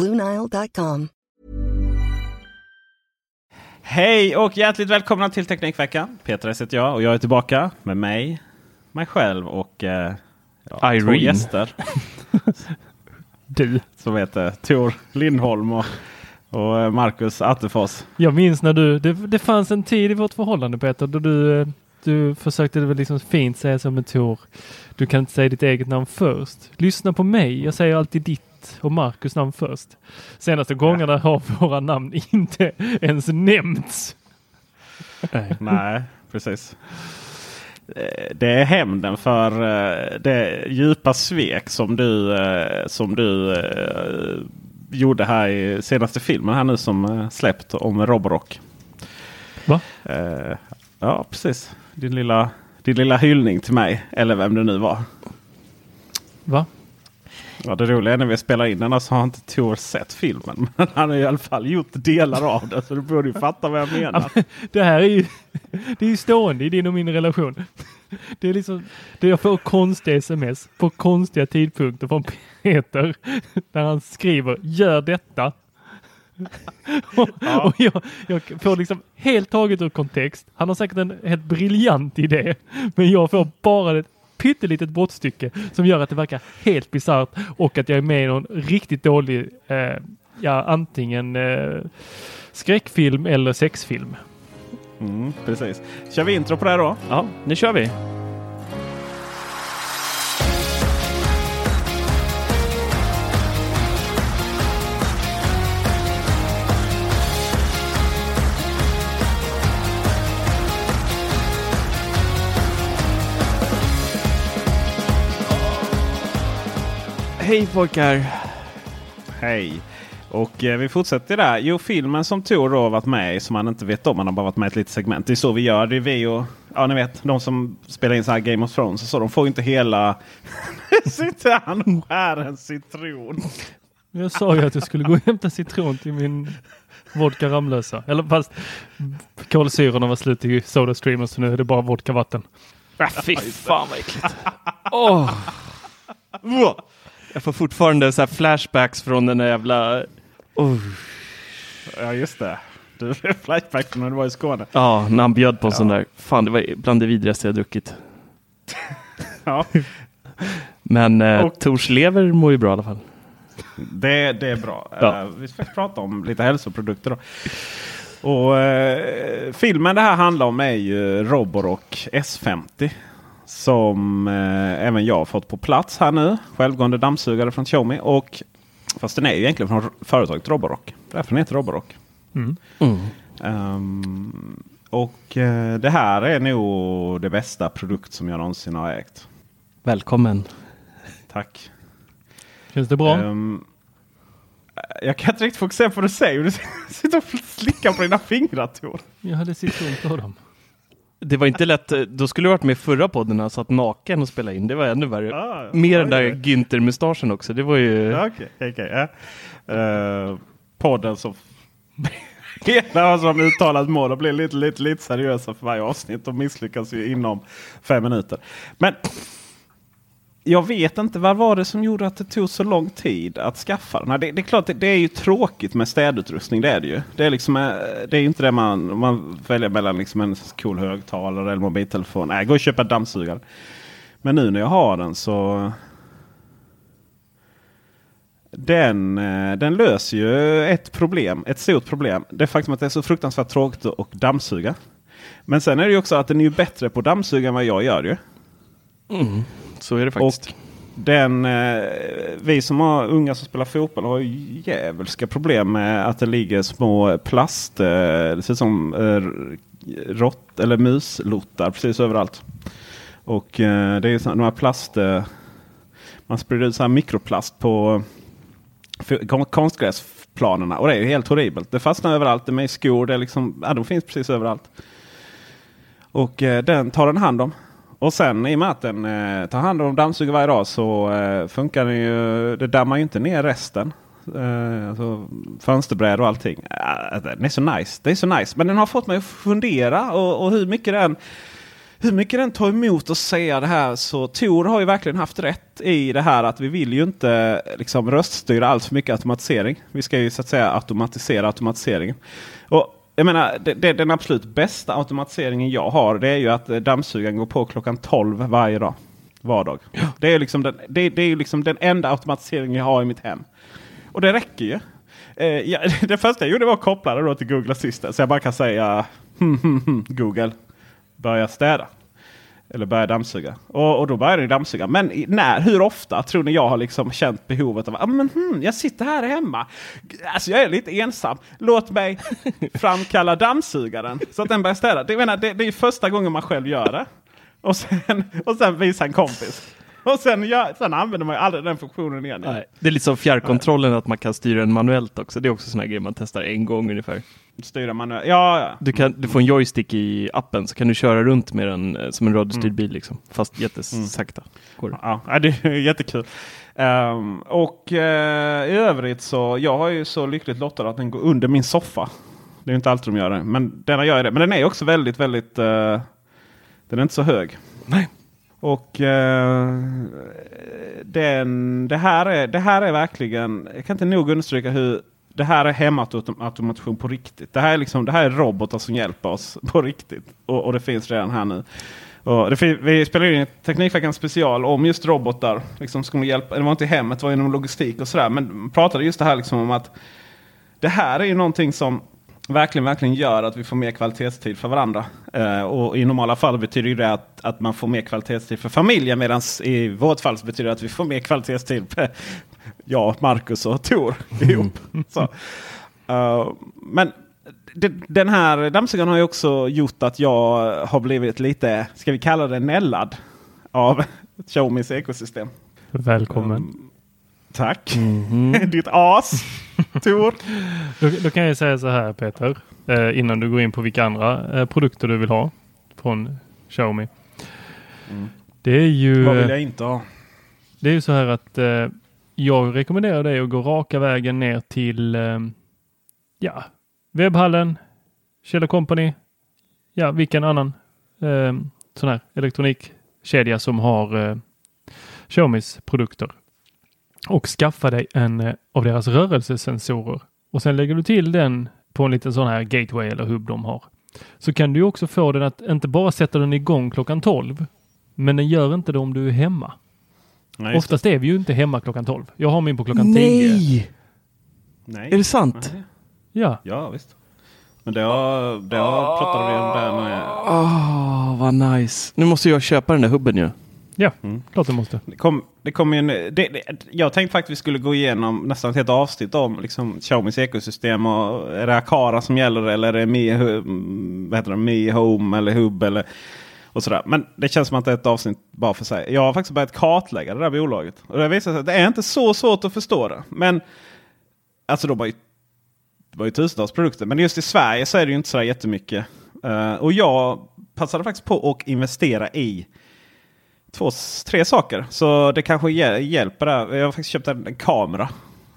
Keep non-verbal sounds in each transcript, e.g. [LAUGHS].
BlueNile.com. Hej och hjärtligt välkomna till Teknikveckan. Peter heter jag och jag är tillbaka med mig, mig själv och eh, ja, två Irene. gäster. [LAUGHS] Du. Som heter Tor Lindholm och, och eh, Marcus Attefors. Jag minns när du, det, det fanns en tid i vårt förhållande Peter då du, eh, du försökte väl liksom fint säga som en Tor. Du kan inte säga ditt eget namn först. Lyssna på mig. Jag säger alltid ditt och Marcus namn först. Senaste gångerna har våra namn inte ens nämnts. Nej. Nej, precis. Eh, Det är hämnden för eh, det djupa svek som du, eh, som du gjorde här i senaste filmen här nu som släppt om Roborock. Va? Ja, precis. Din lilla, din lilla hyllning till mig. Eller vem det nu var. Va? Ja, det roliga är när vi spelar in den så har inte Tor sett filmen. [LAUGHS] Men han har i alla fall gjort delar av den. Så du borde ju fatta vad jag menar. Det här är ju, det är ju stående i din och min relation. Det är liksom, det jag får konstiga sms på konstiga tidpunkter från Peter. Där han skriver gör detta. och, och jag, jag får liksom helt taget ur kontext. Han har säkert en helt briljant idé. Men jag får bara ett pyttelitet brottstycke som gör att det verkar helt bisarrt och att jag är med i någon riktigt dålig, eh, ja antingen eh, skräckfilm eller sexfilm. Mm, precis. Kör vi intro på det här då? Ja, nu kör vi. Hej pojkar! Hej! Och eh, vi fortsätter där. Jo, filmen som Tor då har varit med i som han inte vet om. Han har bara varit med i ett litet segment. Det är så vi gör. Det är vi och ja, ni vet, de som spelar in så här Game of Thrones. Så de får inte hela... [LAUGHS] Sitter han och skär en citron? Jag sa ju att jag skulle gå och hämta citron till min vodka Ramlösa. Eller fast kolsyrorna var slut i Sodastreamen så nu är det bara vodka vatten. Ah, fy fan vad äckligt. [LAUGHS] Åh. Jag får fortfarande så här flashbacks från den där jävla... Oh. Ja, just det. Du [LAUGHS] flashback från när du var i Skåne. Ja, när han bjöd på en sån där. Fan, det var bland det vidrigaste jag druckit. [LAUGHS] Ja, Men eh, Och- Tors lever mår ju bra i alla fall. det, det är bra. Ja. Eh, vi ska prata om lite hälsoprodukter då. Och eh, filmen det här handlar om är ju Roborock S50. Som eh, även jag har fått på plats här nu. Självgående dammsugare från Xiaomi. Och, fast den är ju egentligen från företaget Roborock. Därför den heter Roborock. Mm. Ehm, och eh, det här är nog det bästa produkt som jag någonsin har ägt. Välkommen. Tack. Känns det bra? Ehm, jag kan inte riktigt fokusera på vad du säger. Du [LAUGHS] sitter och slickar på dina fingrar Tor. Jag hade citron på dem. Det var inte lätt. eh, Då skulle du varit med i förra podden när han satt naken och spelade in. Det var ännu värre. Ah, Mer den där. Günther-mustaschen också. Det var ju... Okej, okej, ja. Ehm, podden så hela [LAUGHS] som uttalat mål och blir lite, lite, lite seriösa för varje avsnitt och misslyckas ju inom fem minuter. Men jag vet inte vad var det som gjorde att det tog så lång tid att skaffa den. här. Det, det är klart, det, det är ju tråkigt med städutrustning. Det är det ju. Det är, liksom, eh, det är ju inte det man, man väljer mellan liksom en cool högtalare eller mobiltelefon. Nej, gå och köpa dammsugare. Men nu när jag har den så den, eh, den löser ju ett problem, ett stort problem. Det faktum att det är så fruktansvärt tråkigt att dammsuga. Men sen är det ju också att den är ju bättre på att dammsuga än vad jag gör ju. Mm, så är det faktiskt. Och den, eh, vi som har unga som spelar fotboll har jävelska djävulska problem med att det ligger små plast, eh, det ser ut som eh, rått eller muslottar precis överallt. Och eh, det är så- de här plast, eh, man sprider ut så här mikroplast på eh, konstgräsplanerna. Och det är ju helt horribelt. Det fastnar överallt. Det är med i skor. Det är liksom, ja, de finns precis överallt. Och eh, den tar den hand om. Och sen i och med att den eh, tar hand om dammsuger varje dag så eh, funkar den ju. Det dammar ju inte ner resten. Eh, alltså fönsterbrädor och allting. Eh, den är så nice. Det är så nice. Men den har fått mig att fundera och, och hur mycket den hur mycket den tar emot att säga det här så Tor har ju verkligen haft rätt i det här att vi vill ju inte eh, liksom röststyra allt för mycket automatisering. Vi ska ju så att säga automatisera automatiseringen. Och jag menar, det, det, den absolut bästa automatiseringen jag har det är ju att eh, dammsugaren går på klockan 12 varje dag. Vardag. Det är, liksom den, det, det är ju liksom den enda automatiseringen jag har i mitt hem. Och det räcker ju. Eh, ja, [LAUGHS] det första jag gjorde var att koppla det till Google Assistant. Så jag bara kan säga Google börja städa. Eller börja dammsuga. Och, och då börjar den dammsuga. Men när, hur ofta tror ni jag har liksom känt behovet av att ah, men, hmm, jag sitter här hemma. Alltså jag är lite ensam. Låt mig [LAUGHS] framkalla dammsugaren så att den börjar städa. Det, menar, det, det är första gången man själv gör det. Och sen, och sen visa en kompis. Och sen, gör, sen använder man ju aldrig den funktionen igen. Nej, det är lite som fjärrkontrollen att man kan styra den manuellt också. Det är också såna grejer man testar en gång ungefär. Styra manuellt. Ja, ja. Du, kan, du får en joystick i appen så kan du köra runt med den eh, som en radiostyrd bil liksom. Fast jättesakta. Går det. Ja, ja, det är [LAUGHS] jättekul. Ehm, och eh, i övrigt så, jag har ju så lyckligt lottad att den går under min soffa. Det är inte alltid de gör det, men den gör det. Men den är också väldigt, väldigt, eh, den är inte så hög. Nej. Och eh, den, det, här är, det här är verkligen, jag kan inte nog understryka hur det här är hemautomation på riktigt. Det här är, liksom, det här är robotar som hjälper oss på riktigt. Och, och det finns redan här nu. Och det, vi spelade in Teknikveckan special om just robotar. Liksom skulle hjälpa, det var inte i hemmet, det var inom logistik och sådär. Men pratade just det här liksom om att det här är ju någonting som verkligen, verkligen gör att vi får mer kvalitetstid för varandra. Eh, och i normala fall betyder det att, att man får mer kvalitetstid för familjen. Medan i vårt fall betyder det att vi får mer kvalitetstid för [LAUGHS] jag, Marcus och Tor [LAUGHS] ihop. Så. Eh, men den här dammsugaren har ju också gjort att jag har blivit lite, ska vi kalla det nällad av [LAUGHS] Xiaomis ekosystem. Välkommen. Tack! [LAUGHS] Ditt as, Tor. Då, då kan jag säga så här Peter, eh, innan du går in på vilka andra eh, produkter du vill ha från Xiaomi. Det är ju Vad vill jag inte ha? det är ju så här att eh, jag rekommenderar dig att gå raka vägen ner till eh, ja, webbhallen, Kjell Company, ja, vilken annan eh, sån här elektronikkedja som har eh, Xiaomis produkter och skaffa dig en eh, av deras rörelsesensorer och sen lägger du till den på en liten sån här gateway eller hubb de har. Så kan du också få den att inte bara sätta den igång klockan 12, men den gör inte det om du är hemma. Nej, Oftast är vi ju inte hemma klockan 12. Jag har min på klockan 10. Nej! Nej. Är det sant? Nej. Ja, Ja, visst. Men det har, det har pratade vi om där med. Åh, vad nice. Nu måste jag köpa den där hubben ju. ja, Mm. klart du måste. Det kom, det kom en, det, det, jag tänkte faktiskt vi skulle gå igenom nästan ett helt avsnitt om liksom, Xiaomis ekosystem. Och är det Akara som gäller eller är det Mi, Hu- vad heter det, Mi Home eller Hub? Eller, och sådär. Men det känns som att det är ett avsnitt bara för sig. Jag har faktiskt börjat kartlägga det där bolaget. Och det visar sig att det är inte så svårt att förstå det. Men alltså de har ju, var ju tusentals produkter. Men just i Sverige så är det ju inte så jättemycket. Eh, och jag passade faktiskt på att investera i två, tre saker. Så det kanske hjä- hjälper där. Jag har faktiskt köpt en, en kamera.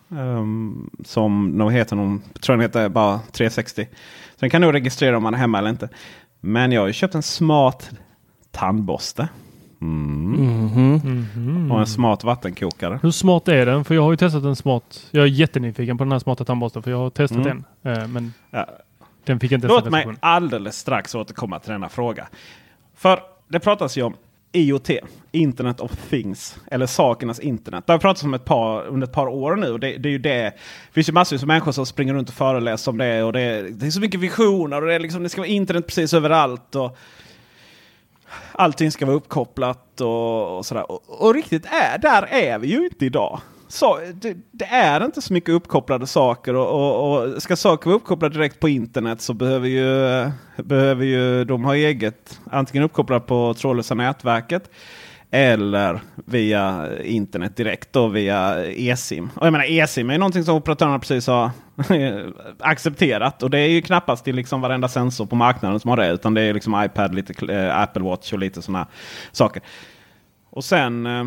Um, som de heter, någon, tror den heter bara 360. Sen kan du registrera om man är hemma eller inte. Men jag har ju köpt en smart tandborste. Mm. Mhm. Och en smart vattenkokare. Hur smart är den? För jag har ju testat en smart. Jag är jättenyfiken på den här smarta tandborsten för jag har testat Mm. den. Eh, men Ja. den fick inte Låt en mig alldeles strax återkomma till denna fråga. För det pratas ju om IoT, Internet of Things, eller sakernas internet. Det har pratats om ett par, under ett par år nu. Och det, det är ju det. det finns ju massor av människor som springer runt och föreläser om det. Och det, är- det är så mycket visioner och det, är liksom, det ska vara internet precis överallt. Och allting ska vara uppkopplat och, och sådär. Och, och riktigt är, där är vi ju inte idag. Så, det, det är inte så mycket uppkopplade saker och, och, och ska saker vara uppkopplade direkt på internet så behöver ju, behöver ju de ha eget, antingen uppkopplat på trådlösa nätverket eller via internet direkt då via eSIM. Och jag menar eSIM är någonting som operatörerna precis har [LAUGHS] accepterat. Och det är ju knappast till liksom varenda sensor på marknaden som har det. Utan det är liksom iPad, lite eh, Apple Watch och lite sådana saker. Och sen, eh,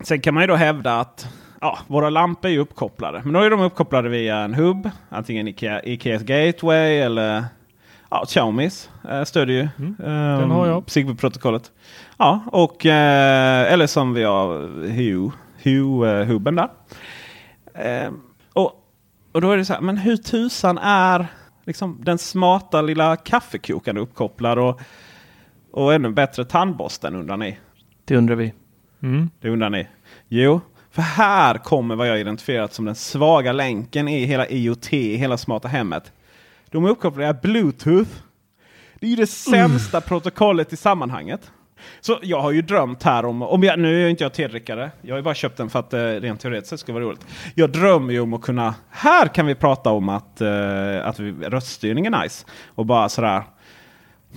sen kan man ju då hävda att ja, våra lampor är ju uppkopplade. Men då är de uppkopplade via en hubb. Antingen Ikea, Ikeas Gateway eller ja, Xiaomis eh, stödjer ju Mm. eh, Den har jag. Zigbee-protokollet. Ja, och, eh, eller som vi har Hue, Hue-hubben där. Eh, och, och då är det så här, men hur tusan är liksom, den smarta lilla kaffekokaren uppkopplad och, och ännu bättre tandborsten undrar ni? Det undrar vi. Mm. Det undrar ni? Jo, för här kommer vad jag identifierat som den svaga länken i hela IoT, i hela smarta hemmet. De är uppkopplade Bluetooth. Det är ju det sämsta protokollet i sammanhanget. Så jag har ju drömt här om, om jag, nu är jag inte jag tedrickare. Jag har ju bara köpt den för att det rent teoretiskt ska vara roligt. Jag drömmer ju om att kunna, här kan vi prata om att, eh, att vi, röststyrning är nice. Och bara sådär,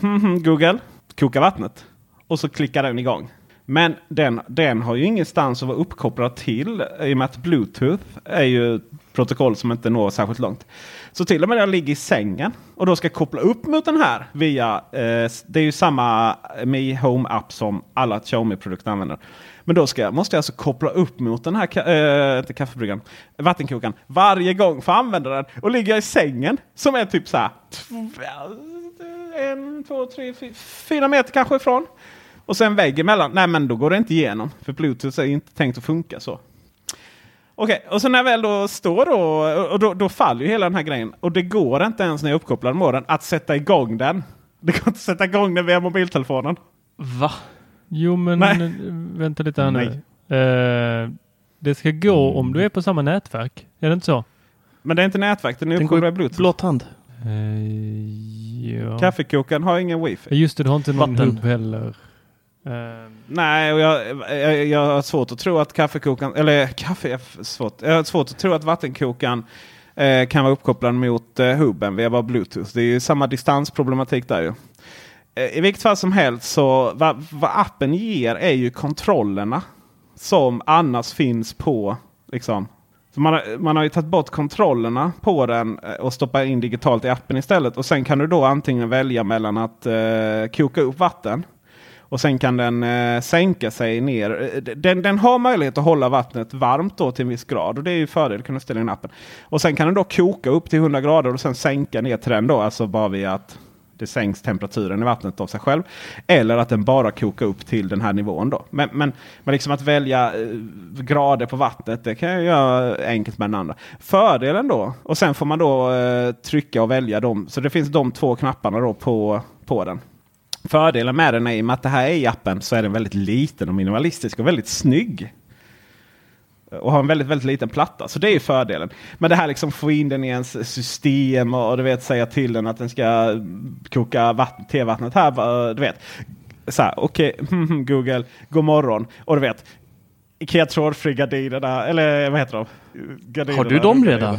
hmm, hmm, Google, koka vattnet. Och så klickar den igång. Men den, den har ju ingenstans att vara uppkopplad till i och med att Bluetooth är ju ett protokoll som inte når särskilt långt. Så till och med när jag ligger i sängen och då ska koppla upp mot den här via, eh, det är ju samma eh, Mi Home app som alla Xiaomi-produkter använder. Men då ska, måste jag alltså koppla upp mot den här ka- eh, inte kaffebryggan, vattenkokaren varje gång för att använda den. Och ligger jag i sängen som är typ så här en, två, tre, fyra meter kanske ifrån. Och sen vägg emellan. Nej men då går det inte igenom. För Bluetooth är inte tänkt att funka så. Okej, och så när jag väl då står då, och då, då faller ju hela den här grejen. Och det går inte ens när jag är uppkopplad med den att sätta igång den. Det går inte att sätta igång den via mobiltelefonen. Va? Jo men Nej. vänta lite här nu. Eh, det ska gå om du är på samma nätverk. Är det inte så? Men det är inte nätverk, den är uppkopplad med Bluetooth. blått hand. Eh, ja. Kaffekokaren har ingen wifi. Just det, du har inte någon Vatten. hubb heller. Uh, Nej, och jag, jag, jag har svårt att tro att kaffekokaren, eller kaffe jag, svårt. Jag har svårt att tro att vattenkokaren uh, eh, kan vara uppkopplad mot eh, hubben via bara Bluetooth. Det är ju samma distansproblematik där ju. Eh, I vilket fall som helst så vad, vad appen ger är ju kontrollerna som annars finns på liksom. Så man, har, man har ju tagit bort kontrollerna på den eh, och stoppat in digitalt i appen istället. Och sen kan du då antingen välja mellan att eh, koka upp vatten och sen kan den eh, sänka sig ner. Eh, den, den har möjlighet att hålla vattnet varmt då till en viss grad. Och det är ju fördel att kunna ställa in appen. Och sen kan den då koka upp till 100 grader och sen sänka ner till den då. Alltså bara via att det sänks temperaturen i vattnet av sig själv. Eller att den bara kokar upp till den här nivån då. Men, men, men liksom att välja eh, grader på vattnet det kan jag göra enkelt med den andra. Fördelen då, och sen får man då eh, trycka och välja dem. Så det finns de två knapparna då på, på den. Fördelen med den är i och med att det här är i appen så är den väldigt liten och minimalistisk och väldigt snygg. Och har en väldigt, väldigt liten platta. Så det är fördelen. Men det här liksom få in den i ens system och, och du vet säga till den att den ska koka vatten, tevattnet här. Du vet. Så här, okej, [LAUGHS] Google, god morgon. Och du vet, Ikea trådfri gardinerna, eller vad heter de? Gardinerna, Har du dem redan?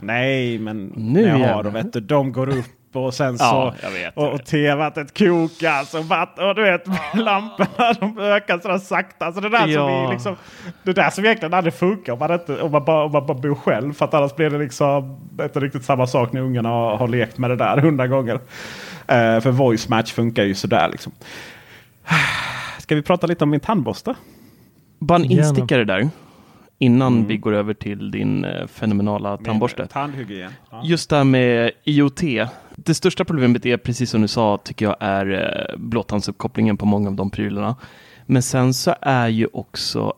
Nej, men Nu när jag har dem, vet du, de går upp och sen så Ja, jag vet, och, och tevattnet kokas och, vatten, och du vet [LAUGHS] lamporna de ökar sådär sakta. Så det där som Ja. vi liksom, det där som egentligen aldrig funkar om man, inte, om man, bara, om man bara bor själv. För att annars blir det liksom inte riktigt samma sak när ungarna har, har lekt med det där hundra gånger. Eh, för voice match funkar ju sådär liksom. [SIGHS] Ska vi prata lite om min tandborste? Bara en instickare där. innan Mm. vi går över till din eh, fenomenala tandborste. Tandhygien. Ja. Just det här med IoT. Det största problemet är, precis som du sa, tycker jag är eh, blåtandsuppkopplingen på många av de prylarna. Men sen så är ju också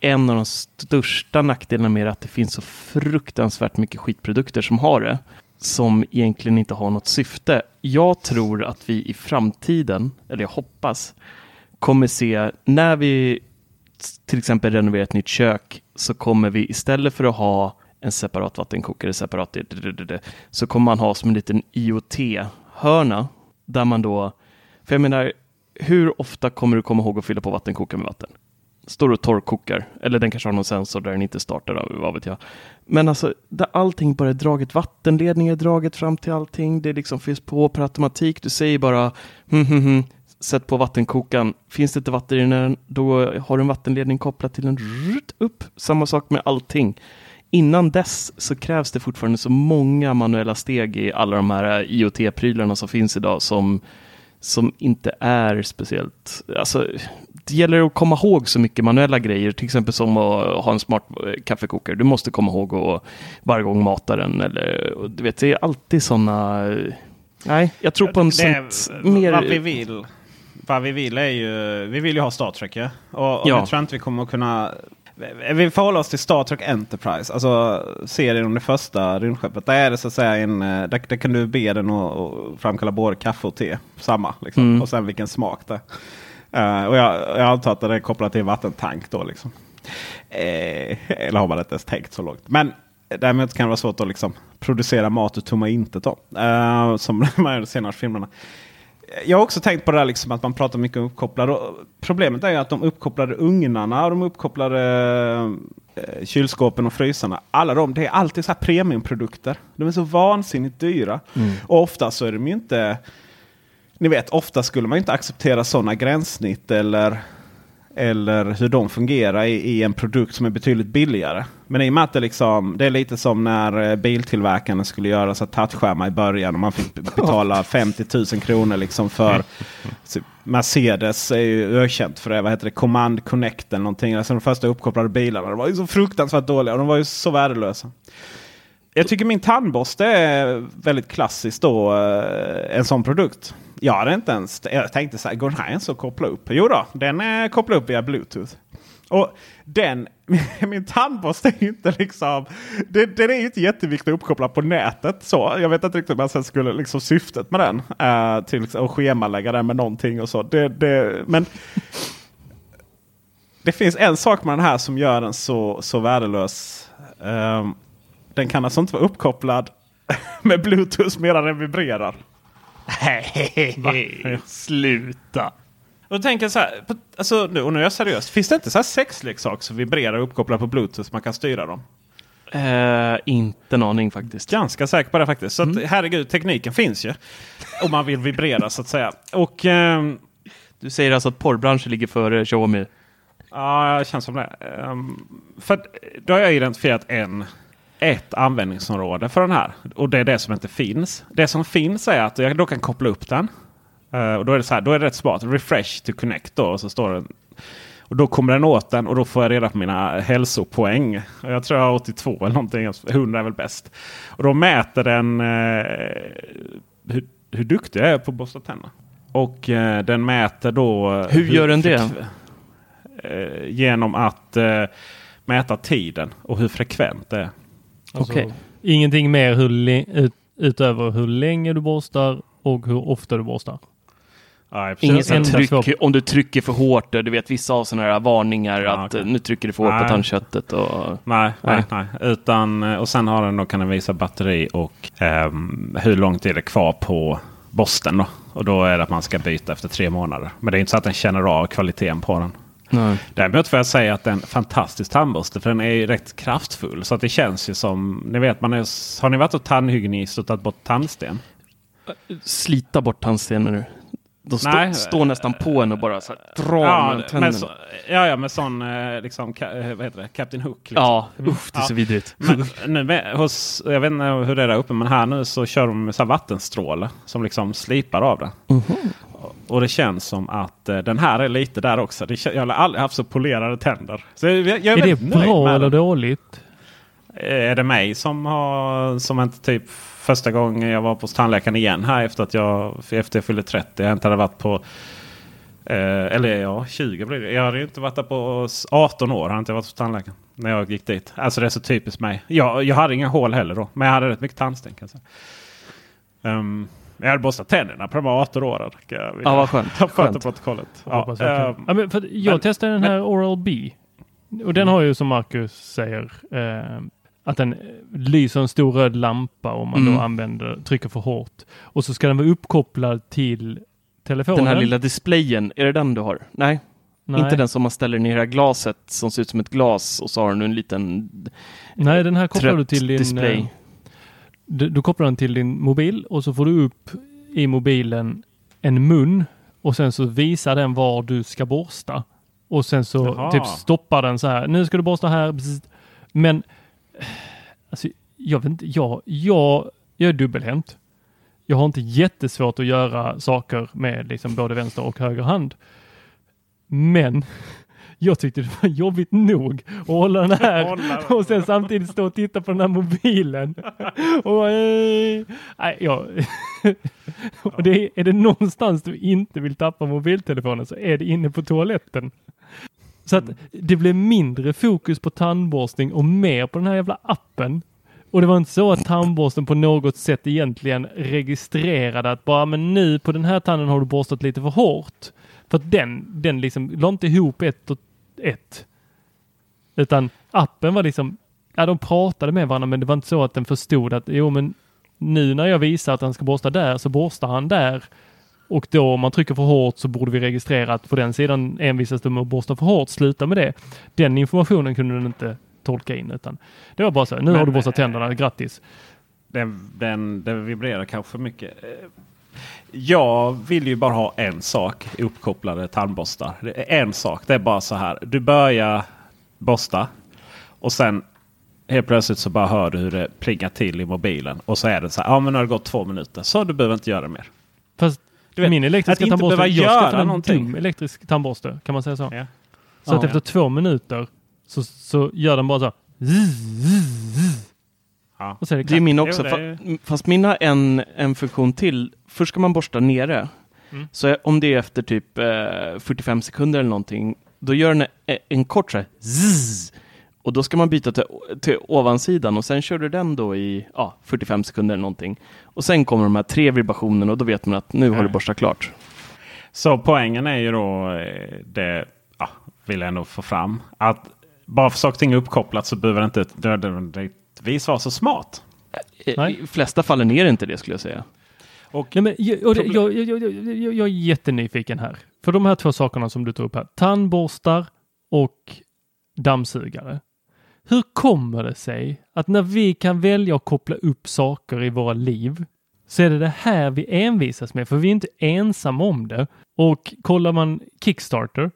en av de största nackdelarna med det att det finns så fruktansvärt mycket skitprodukter som har det. Som egentligen inte har något syfte. Jag tror att vi i framtiden, eller jag hoppas, kommer se när vi till exempel renoverar ett nytt kök så kommer vi istället för att ha en separat vattenkokare, separat det, det, det, så kommer man ha som en liten IoT-hörna där man då, för jag menar, hur ofta kommer du komma ihåg att fylla på vattenkokaren med vatten? Står och torrkokar, eller den kanske har någon sensor där den inte startar, vad vet jag. Men alltså, där allting bara är draget, vattenledning är draget fram till allting, det liksom finns på per automatik, du säger bara hm, hm, hm, sätt på vattenkokaren. Finns det inte vatten i den, då har du en vattenledning kopplad till en rrt upp. Samma sak med allting. Innan dess så krävs det fortfarande så många manuella steg i alla de här IoT-prylarna som finns idag som, som inte är speciellt... Alltså, det gäller att komma ihåg så mycket manuella grejer, till exempel som att ha en smart eh, kaffekokare. Du måste komma ihåg att varje gång mata den. Eller, du vet, det är alltid sådana... Nej, jag tror på en Det sånt mer... Vad vi vill. Vad vi vill är ju, vi vill ju ha Star Trek ja. Och, och Ja. jag tror inte vi kommer att kunna... Vi förhåller oss till Star Trek Enterprise, alltså serien om det första rymdskeppet. Där är det så att säga en, eh, där, där kan du be den att framkalla både kaffe och te. Samma liksom. Mm. Och sen vilken smak det är. Eh, och jag, jag antar att det är kopplat till en vattentank då liksom. Eh, eller har man inte ens tänkt så långt. Men däremot kan det vara svårt att liksom producera mat ur tomma intet. Då. Eh, som [LAUGHS] man gör i de senaste filmerna. Jag har också tänkt på det där liksom att man pratar mycket om uppkopplade. Problemet är ju att de uppkopplade ugnarna och de uppkopplade eh, kylskåpen och frysarna. Alla de, det är alltid så här premiumprodukter. De är så vansinnigt dyra. Och ofta så är de ju inte... Ni vet, ofta skulle man inte acceptera sådana gränssnitt eller, eller hur de fungerar i, i en produkt som är betydligt billigare. Men i och med att det, liksom, det är lite som när eh, biltillverkarna skulle göra så touchskärmar i början och man fick betala 50 000 kronor liksom för [LAUGHS] Mercedes är ju ökänt för det. Vad heter det? Command Connect eller någonting. Alltså de första uppkopplade bilarna. De var ju så fruktansvärt dåliga och de var ju så värdelösa. Jag tycker min tandborste är väldigt klassiskt då. eh, En sån produkt. Jag hade inte ens... Jag tänkte så här, går den här ens att koppla upp? Jo då, den är kopplad upp via Bluetooth. Och den, [LAUGHS] min tandborste är ju inte liksom... Den, den är ju inte jätteviktig att uppkoppla på nätet. Så jag vet inte riktigt om jag skulle liksom syftet med den. Uh, till liksom, att schemalägga den med någonting och så. Det, det, men det finns en sak med den här som gör den så, så värdelös. Ehm, den kan alltså inte vara uppkopplad [LAUGHS] med Bluetooth medan den vibrerar. Nej, sluta. Och då tänker jag så här, på- alltså, nu, och nu är jag seriös. Finns det inte så här sexleksaker som vibrerar uppkopplade på Bluetooth? Man kan styra dem. Eh, inte en aning faktiskt. Ganska säker på det faktiskt. Så att, herregud, tekniken finns ju. Om man vill vibrera så att säga. Och ehm, Du säger alltså att porrbranschen ligger före Xiaomi? Ja, det känns som det. Ehm, för då har jag identifierat en, ett användningsområde för den här. Och det är det som inte finns. Det som finns är att jag då kan koppla upp den. Eh, och då är det så här, då är det rätt smart. Refresh to connect då. Och så står det. Och då kommer den åt den och då får jag reda på mina hälsopoäng. Och Jag tror jag har 82 eller någonting. 100 är väl bäst. Och då mäter den eh, hur, hur duktig jag är på att borsta tänderna. Och eh, den mäter då... eh, Hur gör den det? eh, genom att eh, mäta tiden och hur frekvent det är. Alltså, Okej. Ingenting mer hur utöver hur länge du borstar och hur ofta du borstar. Ja. Inget enda tryck, om du trycker för hårt, du vet vissa har sådana här varningar Ja, att eh, nu trycker du för hårt Nej. på tandköttet. Och... Nej, nej, Nej. Utan, eh, och sen har den då, kan den visa batteri och ehm, hur lång tid det är kvar på borsten. Då. Och då är det att man ska byta efter tre månader. Men det är inte så att den känner av kvaliteten på den. Nej. Däremot får jag säga att det är en fantastisk tandborste. För den är ju rätt kraftfull. Så att det känns ju som, ni vet, man är, har ni varit hos tandhygienist och tagit bort tandsten? Slita bort tandstenar nu. De stå, står nästan på en och bara så här, drar Ja, mellan tänderna. men så, ja, ja, med sån eh, liksom, ka, eh, vad heter det? Captain Hook. Liksom. Ja, usch, det är så Ja. vidrigt. Men nu med, hos, jag vet inte hur det är där uppe, men här nu så kör de med så här vattenstråle som liksom slipar av det. Och det känns som att eh, den här är lite där också. Det, jag har aldrig haft så polerade tänder. Så jag, jag är Är det bra med eller dåligt? Är det mig som har som inte typ första gången jag var på tandläkaren igen här efter att jag efter jag fyllde 30. Jag inte hade varit på eh, eller ja 20 blir det. Jag hade ju inte varit där på s- 18 år. Har inte varit hos tandläkaren när jag gick dit. Alltså det är så typiskt mig. Jag, jag hade inga hål heller då. Men jag hade rätt mycket tandsten. Kan jag säga. Um, jag hade borstat tänderna på de här 18 åren. jag Ja, vad skönt. Skönt. protokollet. Ja, Ja, ehm, ja, men för jag men- testade den här Oral B. Och den har ju som Marcus säger eh, att den lyser en stor röd lampa om man Mm. då använder, trycker för hårt. Och så ska den vara uppkopplad till telefonen. Den här lilla displayen, är det den du har? Nej, Nej. inte den som man ställer ner i glaset som ser ut som ett glas och så har den en liten Nej, den här kopplar du till din... display. eh, Du, du kopplar den till din mobil och så får du upp i mobilen en mun och sen så visar den var du ska borsta. Och sen så Jaha. typ stoppar den så här. Nu ska du borsta här. Men alltså, jag vet inte. Jag, jag, jag är dubbelhänt. Jag har inte jättesvårt att göra saker med liksom både vänster och höger hand. Men [LAUGHS] jag tyckte det var jobbigt nog att hålla den här [LAUGHS] och sen samtidigt stå och titta på den här mobilen. [LAUGHS] Och, eh, nej, jag, och det är, är det någonstans du inte vill tappa mobiltelefonen så är det inne på toaletten. Så att det blev mindre fokus på tandborstning och mer på den här jävla appen. Och det var inte så att tandborsten på något sätt egentligen registrerade att bara men nu på den här tanden har du borstat lite för hårt. För att den, den liksom la inte ihop ett och ett. Utan appen var liksom, ja de pratade med varandra men det var inte så att den förstod att jo men nu när jag visar att han ska borsta där så borstar han där. Och då om man trycker för hårt så borde vi registrera att på den sidan envisas du med att borsta för hårt. Sluta med det. Den informationen kunde den inte tolka in utan det var bara så nu Men, har du borstat eh, tänderna, grattis. Den, den, den vibrerar kanske för mycket. Jag vill ju bara ha en sak i uppkopplade tandborstar. En sak. Det är bara så här. Du börjar borsta och sen helt plötsligt så bara hör du hur det plingar till i mobilen. Och så är det så här. Ja men nu har det gått två minuter. Så du behöver inte göra mer. Fast Du vet, min elektriska att inte tandborste, behöva jag göra skaffade en någonting. dum elektrisk tandborste, kan man säga så? Ja. Så att Ja. efter två minuter så, så gör den bara så. Ja. Och så är det Det är min Jo, också, det är- fa- fast min har en, en funktion till. Först ska man borsta nere. Mm. Så om det är efter typ eh, 45 sekunder eller någonting, då gör den en, en kort så här, zzz, och då ska man byta till, till ovansidan och sen kör du den då i ja, 45 sekunder eller någonting. Och sen kommer de här tre vibrationerna och då vet man att nu har du borstat klart. Så poängen är ju då, eh, det ja, vill jag ändå få fram. Att bara för saker och ting är uppkopplat så behöver det inte nödvändigtvis vara så smart. Eh, Nej. I flesta fallen är det inte det skulle jag säga. Och Nej, men, jag, och det, Problem- jag, jag, jag, jag, jag är jättenyfiken här. För de här två sakerna som du tog upp här. Tandborstar och dammsugare. Hur kommer det sig att när vi kan välja att koppla upp saker i våra liv så är det det här vi envisas med, för vi är inte ensamma om det. Och kollar man Kickstarter,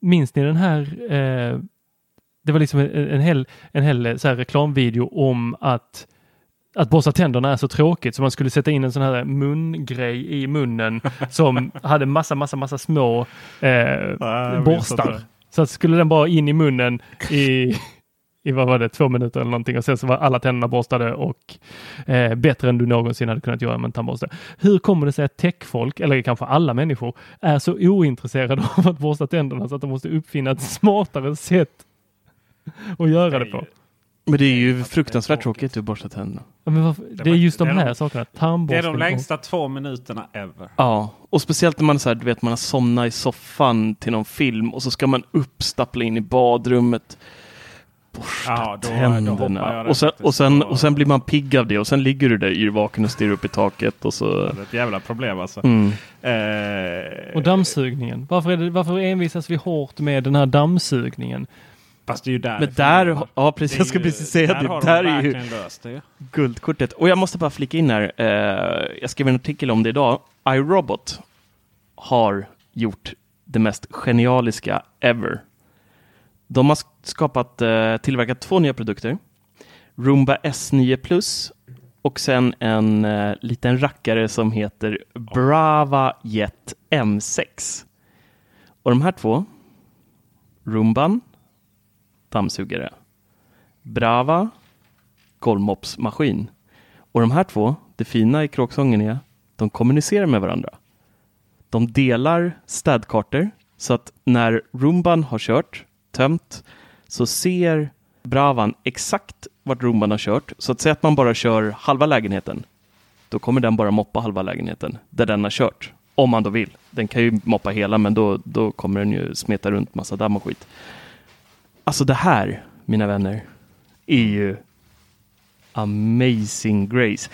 minns ni den här eh, det var liksom en, en hel, en hel eh, så reklamvideo om att att borsta tänderna är så tråkigt så man skulle sätta in en sån här mungrej i munnen [LAUGHS] som hade massa, massa, massa små eh, borstar. Så att skulle den bara in i munnen i, i vad var det, två minuter eller någonting och sen så var alla tänderna borstade och eh, bättre än du någonsin hade kunnat göra med en tandborste. Hur kommer det sig att techfolk, eller kanske alla människor, är så ointresserade [LAUGHS] av att borsta tänderna så att de måste uppfinna ett smartare sätt att göra det på? Men det är ju fruktansvärt tråkigt. att borsta tänderna. Ja, varför, det är just de här sakerna. Det är de längsta två minuterna ever. Ja, och speciellt när man, är så här, du vet, man har somnat i soffan till någon film och så ska man upp, stappla in i badrummet. Borsta Ja, då- då tänderna. jag och, sen, och, sen, och sen blir man pigg av det och sen ligger du där yrvaken och stirrar upp i taket och så... Det är ett jävla problem alltså. Mm. Eh, Och dammsugningen. Varför, är det, varför envisas vi hårt med den här dammsugningen? Fast det är ju där Men där, ja precis, jag ska ju- precis säga där det. har de Där är ju löst det. guldkortet. Och jag måste bara flika in här, eh, jag skrev en artikel om det idag. iRobot har gjort det mest genialiska ever. De har skapat, eh, tillverkat två nya produkter. Roomba S9 Plus och sen en eh, liten rackare som heter Brava Jet M6. Och de här två, Roomban, dammsugare, Brava, golvmopsmaskin. Och de här två, det fina i kråksången är, de kommunicerar med varandra. De delar städkartor så att när Roomban har kört, tömt, så ser Bravan exakt vart Roomban har kört. Så att säga att man bara kör halva lägenheten, då kommer den bara moppa halva lägenheten där den har kört. Om man då vill. Den kan ju moppa hela, men då, då kommer den ju smeta runt massa damm och skit. Alltså det här, mina vänner, är ju amazing grace.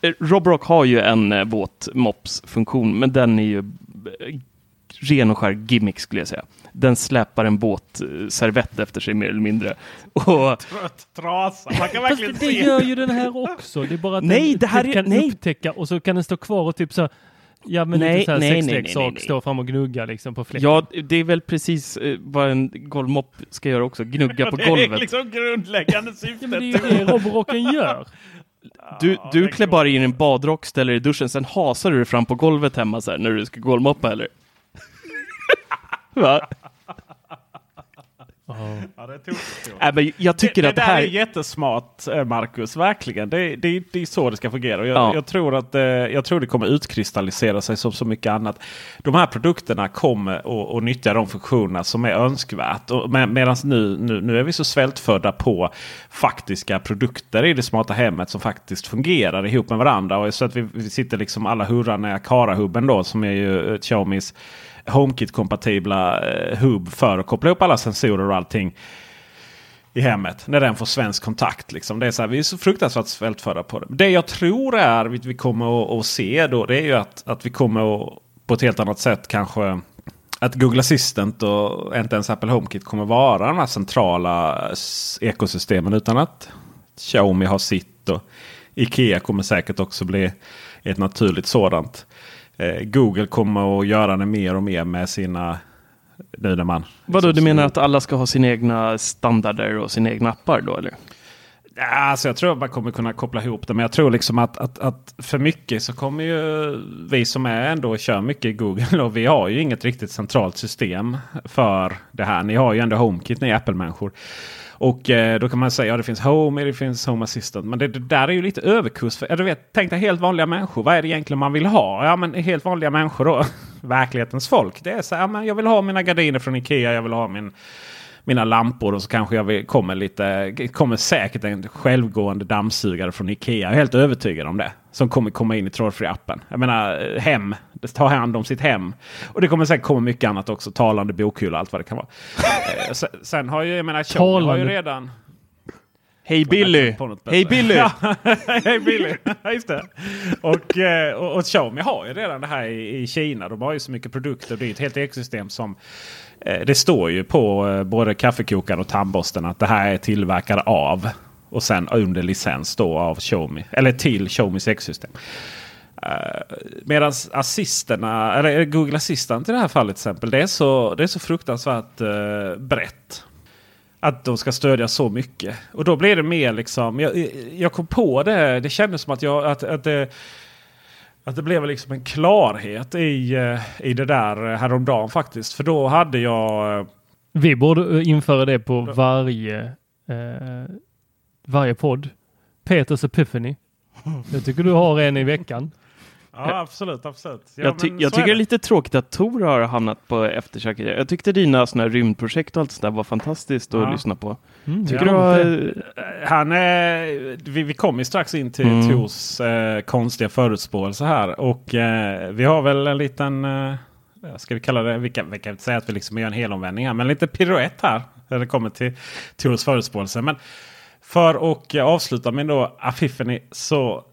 Eh, Robrock har ju en eh, våt mops-funktion, men den är ju eh, ren och skär gimmick skulle jag säga. Den släpar en båtservett efter sig mer eller mindre. Och, [LAUGHS] Trött trasa. Man kan verkligen det se. gör ju den här också. Det är bara att Nej, den det här typ är- kan nej. upptäcka och så kan den stå kvar och typ så Ja men Nej, lite så här nej, nej, nej, sexleksak, nej. stå fram och gnugga liksom på fläcken. ja, det är väl precis eh, vad en golvmopp ska göra också, gnugga på [LAUGHS] Det är golvet. liksom grundläggande syftet. Ja, men det är ju det Roborocken gör. [LAUGHS] Du, du det klär bara in en badrock, ställer dig i duschen, sen hasar du fram på golvet hemma så här, när du ska golvmoppa eller? Va? Ja, det är tokigt. Äh, men jag tycker det, att det här... är jättesmart eh, Marcus, verkligen. Det, det, det är så det ska fungera. Och Jag, Ja. jag, tror att, eh, jag tror det kommer utkristallisera sig som så mycket annat. De här produkterna kommer att att nyttja de funktionerna som är önskvärt. Och med, Medan nu, nu, nu är vi så svältfödda på faktiska produkter i det smarta hemmet som faktiskt fungerar ihop med varandra. Och så att vi, vi sitter liksom alla hurrarna i Akara-hubben då som är ju eh, Xiaomis HomeKit-kompatibla eh, hub hubb för att koppla ihop alla sensorer och allting i hemmet. När den får svensk kontakt. Liksom. Det är så här, vi är så fruktansvärt svältfödda på det. Det jag tror är att vi kommer att, se då. Det är ju att, att vi kommer att på ett helt annat sätt kanske. Att Google Assistant och inte ens Apple HomeKit kommer vara de här centrala ekosystemen. Utan att Xiaomi har sitt. Och Ikea kommer säkert också bli ett naturligt sådant. Eh, Google kommer att göra det mer och mer med sina... Nu när man... Vadå, du menar att alla ska ha sina egna standarder och sina egna appar då eller? Alltså jag tror att man kommer kunna koppla ihop det. Men jag tror liksom att, att, att för mycket så kommer ju vi som är ändå och kör mycket i Google. [LAUGHS] Och vi har ju inget riktigt centralt system för det här. Ni har ju ändå HomeKit, ni Apple-människor. Och eh, då kan man säga att ja, det finns Home, det finns Home Assistant. Men det, det där är ju lite överkurs. För, ja, du vet, tänk dig helt vanliga människor. Vad är det egentligen man vill ha? Ja, men helt vanliga människor då. [LAUGHS] Verklighetens folk. Det är så här, ja, men jag vill ha mina gardiner från Ikea. Jag vill ha min mina lampor och så kanske jag kommer lite, kommer säkert en självgående dammsugare från Ikea. Jag är helt övertygad om det. Som kommer komma in i trådfri appen. Jag menar hem, det tar hand om sitt hem. Och det kommer säkert komma mycket annat också. Talande bokhylla och allt vad det kan vara. Eh, sen, sen har ju, jag menar, Xiaomi har ju redan... Hej Billy! Hej Billy! Ja, [LAUGHS] Hej Billy! Just det. Och, eh, och, och Xiaomi har ju redan det här i, i Kina. De har ju så mycket produkter. Det är ett helt ekosystem som... Eh, det står ju på eh, både kaffekokaren och tandborsten att det här är tillverkade av. Och sen under licens då av Xiaomi. Eller till Xiaomis ekosystem. Uh, eh, Medan assisterna, eller Google Assistant i det här fallet till exempel. Det är så, det är så fruktansvärt brett. Att de ska stödja så mycket. Och då blir det mer liksom. Jag, jag kom på det. Det kändes som att, jag, att, att, det, att det blev liksom en klarhet i, eh, i det där häromdagen faktiskt. För då hade jag... eh, Vi borde eh, införa det på varje, eh, varje podd. Peters Epiphany. Jag tycker du har en i veckan. Ja absolut, absolut. Ja, jag, ty jag tycker det är lite tråkigt att Tor har hamnat på efterkälken. Jag tyckte dina såna här rymdprojekt och allt sånt där var fantastiskt att Ja. lyssna på. Mm, Tycker ja. var... Han är, vi, vi kommer strax in till Mm. Tors eh, konstiga förutspåelse här. Och eh, vi har väl en liten, eh, ska vi kalla det, vi kan, vi kan inte säga att vi liksom gör en helomvändning här. Men lite piruett här när det kommer till Tors förutspåelse. Men för att eh, avsluta min då Epiphany så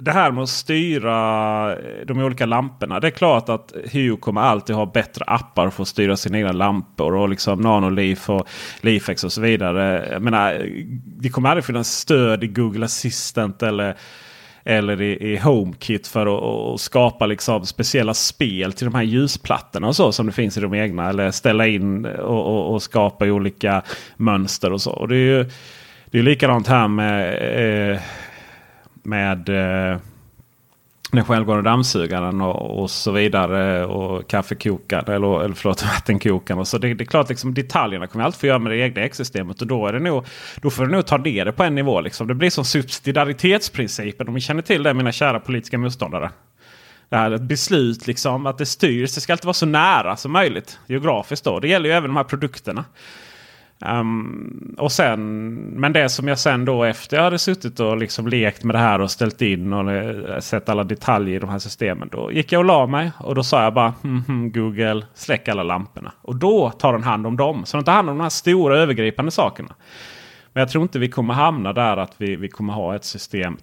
det här med att styra eh, de olika lamporna. Det är klart att Hue kommer alltid ha bättre appar för att styra sina egna lampor. Och liksom Nanoleaf och Leafex och så vidare. Jag menar, det kommer aldrig finnas stöd i Google Assistant eller, eller i, i HomeKit för att, att skapa liksom speciella spel till de här ljusplattorna och så som det finns i de egna. Eller ställa in och, och, och skapa olika mönster och så. Och det är ju det är likadant här med eh, med eh, den självgående dammsugaren och, och så vidare. Och kaffekokaren eller, eller förlåt, [LAUGHS] vattenkokaren. Och så det, det är klart liksom, detaljerna kommer alltid få göra med det egna ekosystemet. Och då, är det nog, då får du nog ta ner det på en nivå. Liksom. Det blir som subsidiaritetsprincipen. Om ni känner till det mina kära politiska motståndare. Det här ett beslut liksom att det styrs. Det ska alltid vara så nära som möjligt geografiskt. Då. Det gäller ju även de här produkterna. Um, och sen, men det som jag sen då efter jag hade suttit och liksom lekt med det här och ställt in och eh, sett alla detaljer i de här systemen. Då gick jag och la mig och då sa jag bara mm, mm, Google släck alla lamporna. Och då tar den hand om dem. Så den tar hand om de här stora övergripande sakerna. Men jag tror inte vi kommer hamna där att vi, vi kommer ha ett system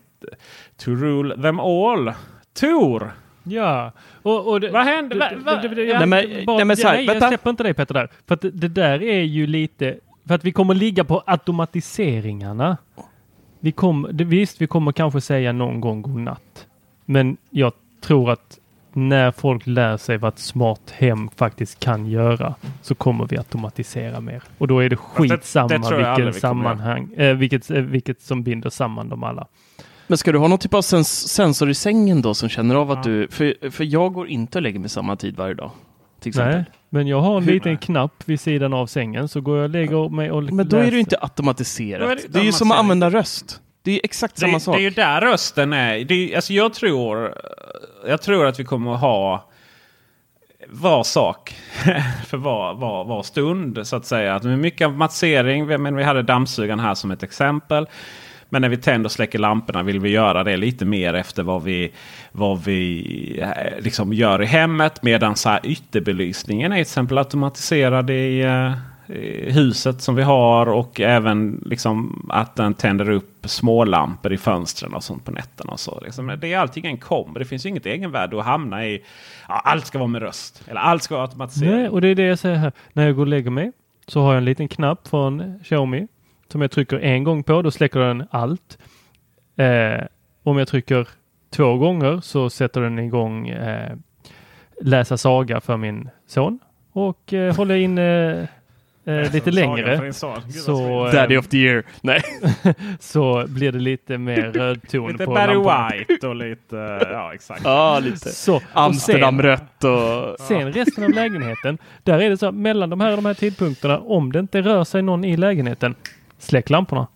to rule them all. Tor! Ja, och, och det, Vad händer? Va- va- Nej, jag- men- bara- nej, men så här, nej, jag släpper inte dig Peter där. För att det, det där är ju lite, för att vi kommer ligga på automatiseringarna. Vi det, visst, vi kommer kanske säga någon gång godnatt. Men jag tror att när folk lär sig vad ett smart hem faktiskt kan göra så kommer vi automatisera mer. Och då är det det- det skitsamma tror jag aldrig vilken vi kommer göra. sammanhang, eh, vilket, eh, vilket som binder samman dem alla. Men ska du ha någon typ av sens sensor i sängen då som känner av att Ja. du... För, för jag går inte och lägger mig samma tid varje dag. Till exempel. Nej, men jag har en Hur- liten knapp vid sidan av sängen så går jag och lägger mig och Men då är det läser. ju inte automatiserat. Då det, är det är ju som att använda röst. Det är ju exakt samma det, sak. Det är ju där rösten är. Det är, alltså jag, tror, jag tror att vi kommer att ha var sak [LAUGHS] för var, var, var stund. Så att säga. Att mycket automatisering. Men vi hade dammsugaren här som ett exempel. Men när vi tänder och släcker lamporna vill vi göra det lite mer efter vad vi, vad vi eh, liksom gör i hemmet. Medan så här ytterbelysningen är till exempel automatiserad i, eh, i huset som vi har. Och även liksom att den tänder upp smålampor i fönstren och sånt på nätterna. Och så. Liksom, det är allting en kom. Det finns ju inget egenvärde att hamna i. Ja, allt ska vara med röst. Eller allt ska vara automatiserat. Nej, och det är det jag säger här. När jag går och lägger mig så har jag en liten knapp från Xiaomi som jag trycker en gång på. Då släcker den allt. Eh, om jag trycker två gånger så sätter den igång eh, läsa saga för min son och eh, håller in eh, eh, lite längre. Så, Så, eh, Daddy of the year. Nej. [LAUGHS] så blir det lite mer [LAUGHS] rödton lite på Barry lamporna. White och lite... Ja, exakt. Ja, lite. Så, Amsterdamrött och... Sen resten av lägenheten, där är det så mellan de här och de här tidpunkterna, om det inte rör sig någon i lägenheten, släck lamporna.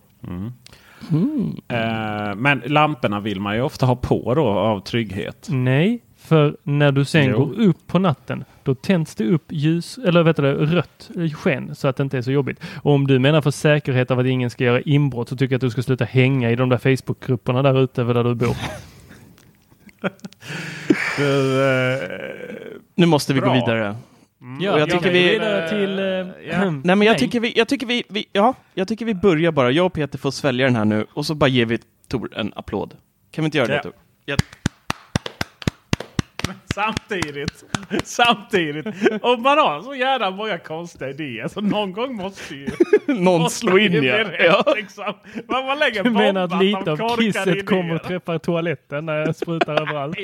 Eh, men lamporna vill man ju ofta ha på då av trygghet. Nej, för när du sen Jo. går upp på natten, då tänds det upp ljus, eller vet du rött sken så att det inte är så jobbigt. Och om du menar för säkerhet av att ingen ska göra inbrott så tycker jag att du ska sluta hänga i de där Facebookgrupperna där ute där du bor. [LAUGHS] Du, eh, Nu måste vi Bra. gå vidare. Ja, Och jag tycker vi- till... Eh, Ja. Nej, men jag tycker vi, jag tycker vi, vi, ja, jag tycker vi börjar bara. Jag och Peter får svälja den här nu och så bara ger vi Tor en applåd. Kan vi inte göra Ja. det Tor? Ja. Samtidigt, samtidigt. Om man har så jävla många konstiga idéer så någon gång måste ju... [LAUGHS] Någon måste slå in ja. rätt, ja. liksom. Man, man lägger [LAUGHS] du menar att lite av kisset idéer. kommer och träffar toaletten när jag sprutar överallt?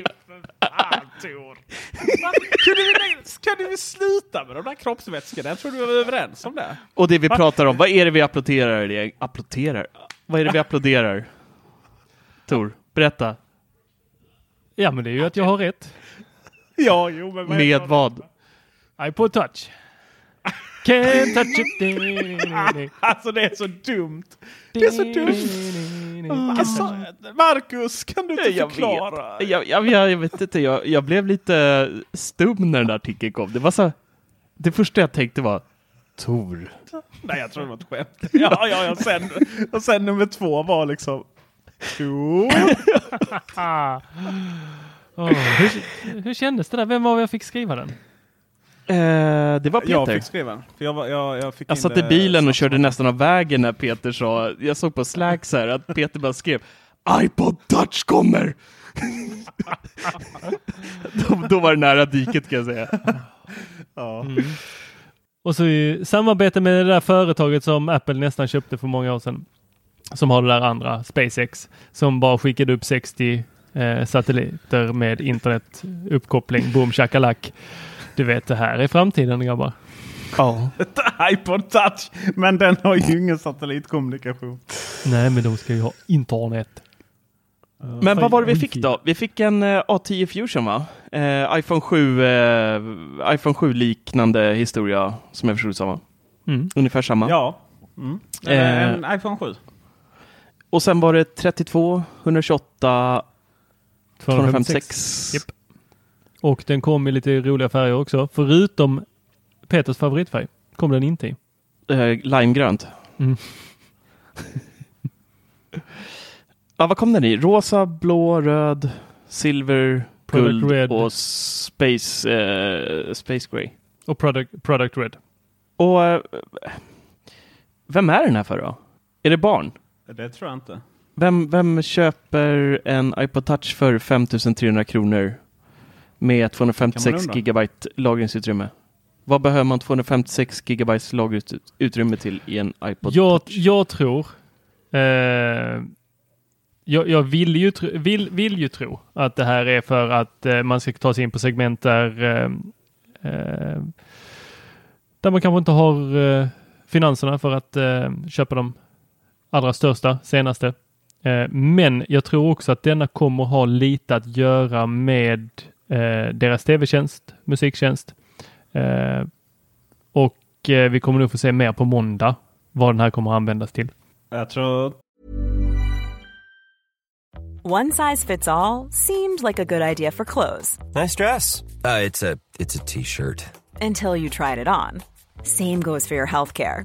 Tor. Va? Kunde vi, kunde vi sluta med de där kroppsvätskorna? Jag tror du var överens om det. Och det vi pratar om, vad är det vi applåderar? Applåderar? Vad är det vi applåderar? Tor, berätta. Ja, men det är ju att jag har rätt. Ja, jo, men vad Med vad? iPod touch. Can't touch it. [LAUGHS] Alltså det är så dumt. Det är så dumt. [LAUGHS] Alltså, Marcus, kan du inte Jag förklara? vet, jag, jag, jag, jag vet inte, jag, jag blev lite stum när den där artikeln kom. Det var så, det första jag tänkte var Tor. Nej, jag tror det var ett skämt. Ja, ja, ja. Sen, och sen nummer två var liksom... Jo. [LAUGHS] Ah. Åh, hur, hur kändes det där? Vem var jag fick skriva den? Eh, det var Peter. Jag fick skriva. För jag, var, jag, jag, fick Jag in satt i bilen och snabbt. körde nästan av vägen när Peter sa, jag såg på Slack så här att Peter bara skrev iPod touch kommer! [LAUGHS] då, då var det nära diket kan jag säga. Ja. Och så i samarbete med det där företaget som Apple nästan köpte för många år sedan. Som har det där andra, SpaceX, som bara skickade upp 60 eh, satelliter med internetuppkoppling. Boom shakalak. Du vet, det här är framtiden grabbar. Ja. iPod touch. Men den har ju ingen satellitkommunikation. Nej, men de ska ju ha internet. Men vad var det vi fick då? Vi fick en eh, A10 Fusion va? Eh, iPhone 7, eh, iPhone 7 liknande historia som jag förstod det som. va? Mm. Ungefär samma. Ja. Mm. Eh. En iPhone 7. Och sen var det 32, 128, 256. 256. Japp. Och den kom i lite roliga färger också. Förutom Peters favoritfärg kom den inte i. Eh, limegrönt. Mm. [LAUGHS] ja, vad kom den i? Rosa, blå, röd, silver, Product guld red. och space, eh, space grey. Och product, product Red. Och eh, vem är den här för då? Är det barn? Det tror jag inte. Vem, vem köper en iPod Touch för 5300 kronor med 256 Kan man undra? gigabyte lagringsutrymme? Vad behöver man 256 gigabyte lagringsutrymme till i en iPod Jag, Touch? jag tror eh, jag, jag vill, ju tro, vill, vill ju tro att det här är för att eh, man ska ta sig in på segment där, eh, eh, där man kanske inte har eh, finanserna för att eh, köpa de allra största, senaste. Men jag tror också att denna kommer ha lite att göra med deras tv-tjänst, musiktjänst. Eh, och eh, vi kommer nog få se mer på måndag vad den här kommer att användas till. Jag tror One size fits all seemed like a good idea for clothes Nice dress. Uh, it's a it's a t-shirt. until you tried it on. Same goes for your healthcare.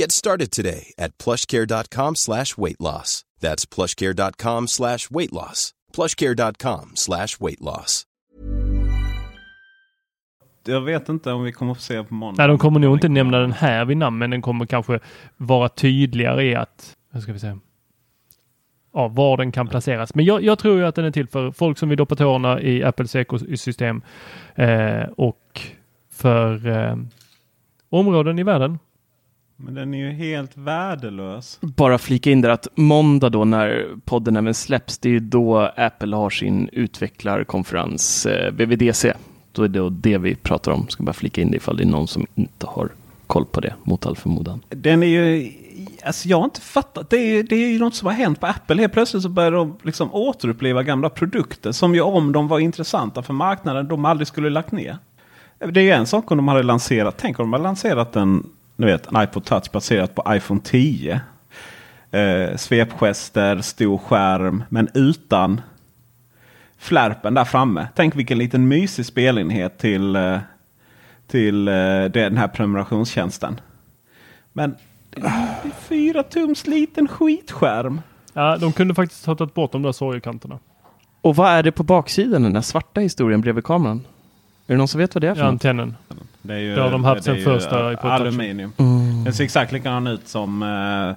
Get started today at plushcare.com slash weight loss. That's plushcare.com slash weight loss. plushcare.com slash weight loss. Jag vet inte om vi kommer få se på måndag. Nej, de kommer nog inte nämna den här vid namn, men den kommer kanske vara tydligare i att, vad ska vi säga, ja, var den kan placeras. Men jag, jag tror ju att den är till för folk som vill doppa tårna i Apples ekosystem eh, och för eh, områden i världen. Men den är ju helt värdelös. Bara flika in där att måndag då när podden även släpps, det är ju då Apple har sin utvecklarkonferens eh, VVDC. Då är det då det vi pratar om. Ska bara flika in det ifall det är någon som inte har koll på det mot all förmodan. Den är ju... Alltså jag har inte fattat. Det är, ju- det är ju något som har hänt på Apple. Helt plötsligt så börjar de liksom återuppliva gamla produkter. Som ju om de var intressanta för marknaden de aldrig skulle lagt ner. Det är ju en sak om de hade lanserat. Tänk om de hade lanserat en, du vet, en iPod Touch baserat på iPhone 10. Eh, svepgester, stor skärm. Men utan flärpen där framme. Tänk vilken liten mysig spelenhet till, eh, till eh, den här prenumerationstjänsten. Men det är fyra tums liten skitskärm. Ja, de kunde faktiskt ha tagit bort de där sorgekanterna. Och vad är det på baksidan, den där svarta historien bredvid kameran? Är det någon som vet vad det är för Ja, något? Det, är ju, Det har de haft det sen första iPod Touch. Aluminium. Mm. Den ser exakt likadan ut som uh,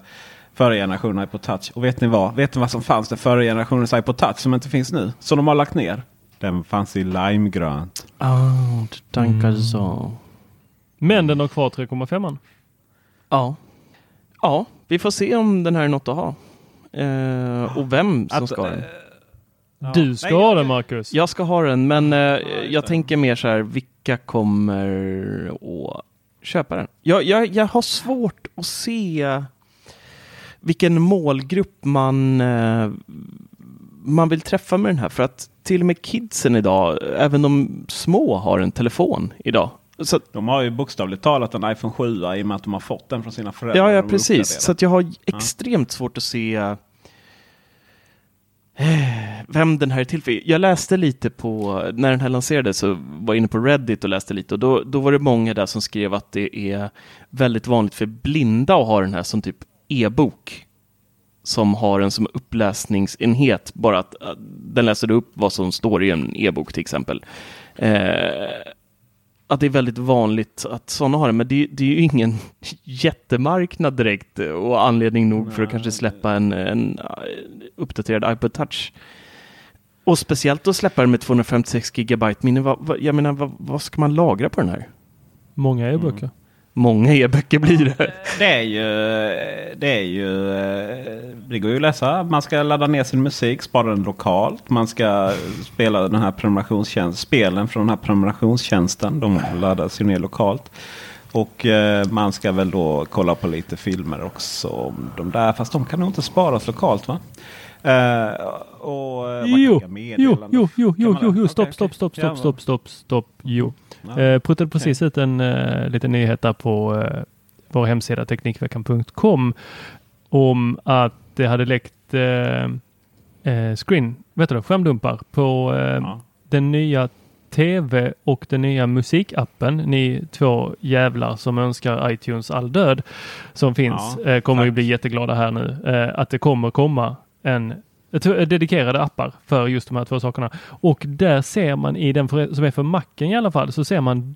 förra generationen iPod Touch. Och vet ni vad? Vet ni vad som fanns den förra generationens iPod Touch som inte finns nu? Som de har lagt ner? Den fanns i limegrönt. Oh, du tankar så. Men den har kvar 3,5. Ja. Ja, vi får se om den här är något att ha. Eh, och vem som Att, ska ha den. eh. Du ska Nej, ha den Marcus. Jag ska ha den, men eh, jag det. tänker mer så här, vilka kommer att köpa den? Jag, jag, jag har svårt att se vilken målgrupp man, eh, man vill träffa med den här. För att till och med kidsen idag, även de små, har en telefon idag. Så, De har ju bokstavligt talat en iPhone 7 i och med att de har fått den från sina föräldrar. ja, ja, precis. Så jag har extremt svårt att se Eh, vem den här är till för. Jag läste lite på, när den här lanserades så var jag inne på Reddit och läste lite och då, då var det många där som skrev att det är väldigt vanligt för blinda att ha den här som typ e-bok. Som har en som uppläsningsenhet, bara att, att den läser upp vad som står i en e-bok till exempel. Eh, att det är väldigt vanligt att sådana har det, men det, det är ju ingen [LAUGHS] jättemarknad direkt och anledning nog för att kanske släppa en, en eh, uppdaterad iPod Touch. Och speciellt att släppa den med 256 gigabyte minne. Vad, vad, jag menar, vad, vad ska man lagra på den här? Många e-böcker. Många e-böcker blir det. Det är ju... Det är ju... Det går ju att läsa. Man ska ladda ner sin musik, spara den lokalt. Man ska spela den här prenumerationstjänsten. Spelen från den här prenumerationstjänsten. De laddas ju ner lokalt. Och eh, man ska väl då kolla på lite filmer också. Om de där, fast de kan nog inte sparas lokalt va? Eh, och, man Jo, jo, jo, jo, jo, jo, jo, stopp, stopp, stopp, stopp, stopp, stopp, stopp, jo. Ja. Eh, puttade precis ut en eh, liten nyhet där på eh, vår hemsida Teknikveckan.com om att det hade läckt eh, eh, screen, vet du skärmdumpar på eh, Ja. den nya tv och den nya musikappen. Ni två jävlar som önskar iTunes all död som finns Ja, eh, kommer ju bli jätteglada här nu. Att det kommer komma en dedikerade appar för just de här två sakerna. Och där ser man i den för, som är för Macen i alla fall så ser man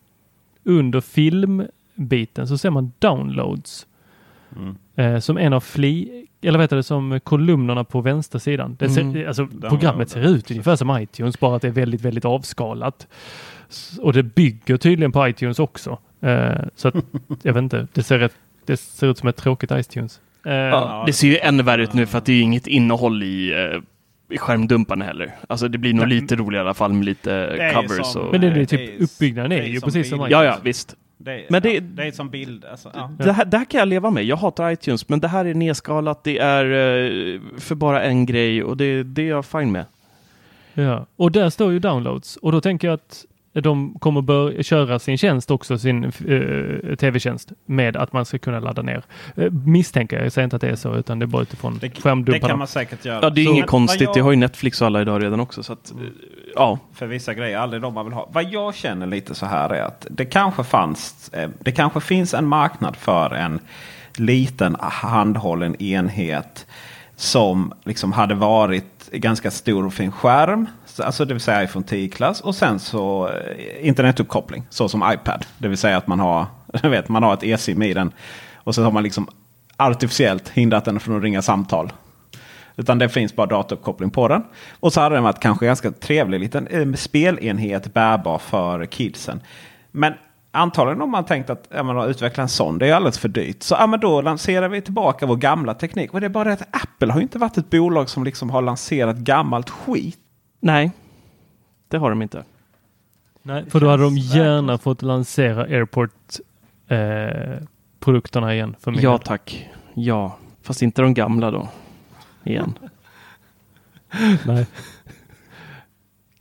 under filmbiten så ser man downloads. Mm. Eh, som en av fli, eller vet du, som kolumnerna på vänstersidan. Det ser, Mm. alltså, programmet ser ut ungefär som iTunes, bara att det är väldigt, väldigt avskalat. Och det bygger tydligen på iTunes också. Eh, så att, jag vet inte, det ser, rätt, det ser ut som ett tråkigt iTunes. Eh, Ja, det ser ju ännu värre ut nu för att det är inget innehåll i, eh, i skärmdumparna heller. Alltså det blir nog lite roligare i alla fall med lite covers. som- och... Men det är det ju är typ uppbyggnaden är är ju som precis som. Ja, ja, visst. Det är, Men det- ja, det är som bild. Alltså, ja. Det här, det här kan jag leva med. Jag hatar iTunes, men det här är nedskalat. Det är eh, för bara en grej och det, det är jag fine med. Ja, och där står ju downloads och då tänker jag att de kommer börja köra sin tjänst också, sin eh, tv-tjänst med att man ska kunna ladda ner. Uh, misstänker jag, jag säger inte att det är så utan det är bara utifrån Det, det skärmdumparna. kan man säkert göra. Ja, det är Så- inget konstigt. vad Det jag- har ju Netflix och alla idag redan också. Så att, eh, ja. För vissa grejer, aldrig de man vill ha. Vad jag känner lite så här är att det kanske fanns, eh, det kanske finns en marknad för en liten handhållen enhet som liksom hade varit ganska stor och fin skärm. Alltså, alltså det vill säga iPhone 10-klass och sen så eh, internetuppkoppling så som iPad. Det vill säga att man har, [LAUGHS] jag vet, man har ett eSIM i den och så har man liksom artificiellt hindrat den från att ringa samtal. Utan det finns bara datauppkoppling på den. Och så hade den varit kanske ganska trevlig liten eh, spelenhet bärbar för kidsen. Men antagligen om man tänkt att ja, man utveckla en sån, det är alldeles för dyrt. Så ja, men då lanserar vi tillbaka vår gamla teknik. Och det är bara det att Apple har inte varit ett bolag som liksom har lanserat gammalt skit. Nej, det har de inte. Nej, för då hade de gärna fått lansera Airport-produkterna igen. För Ja tack. Ja, fast inte de gamla då. Igen. [LAUGHS] Nej.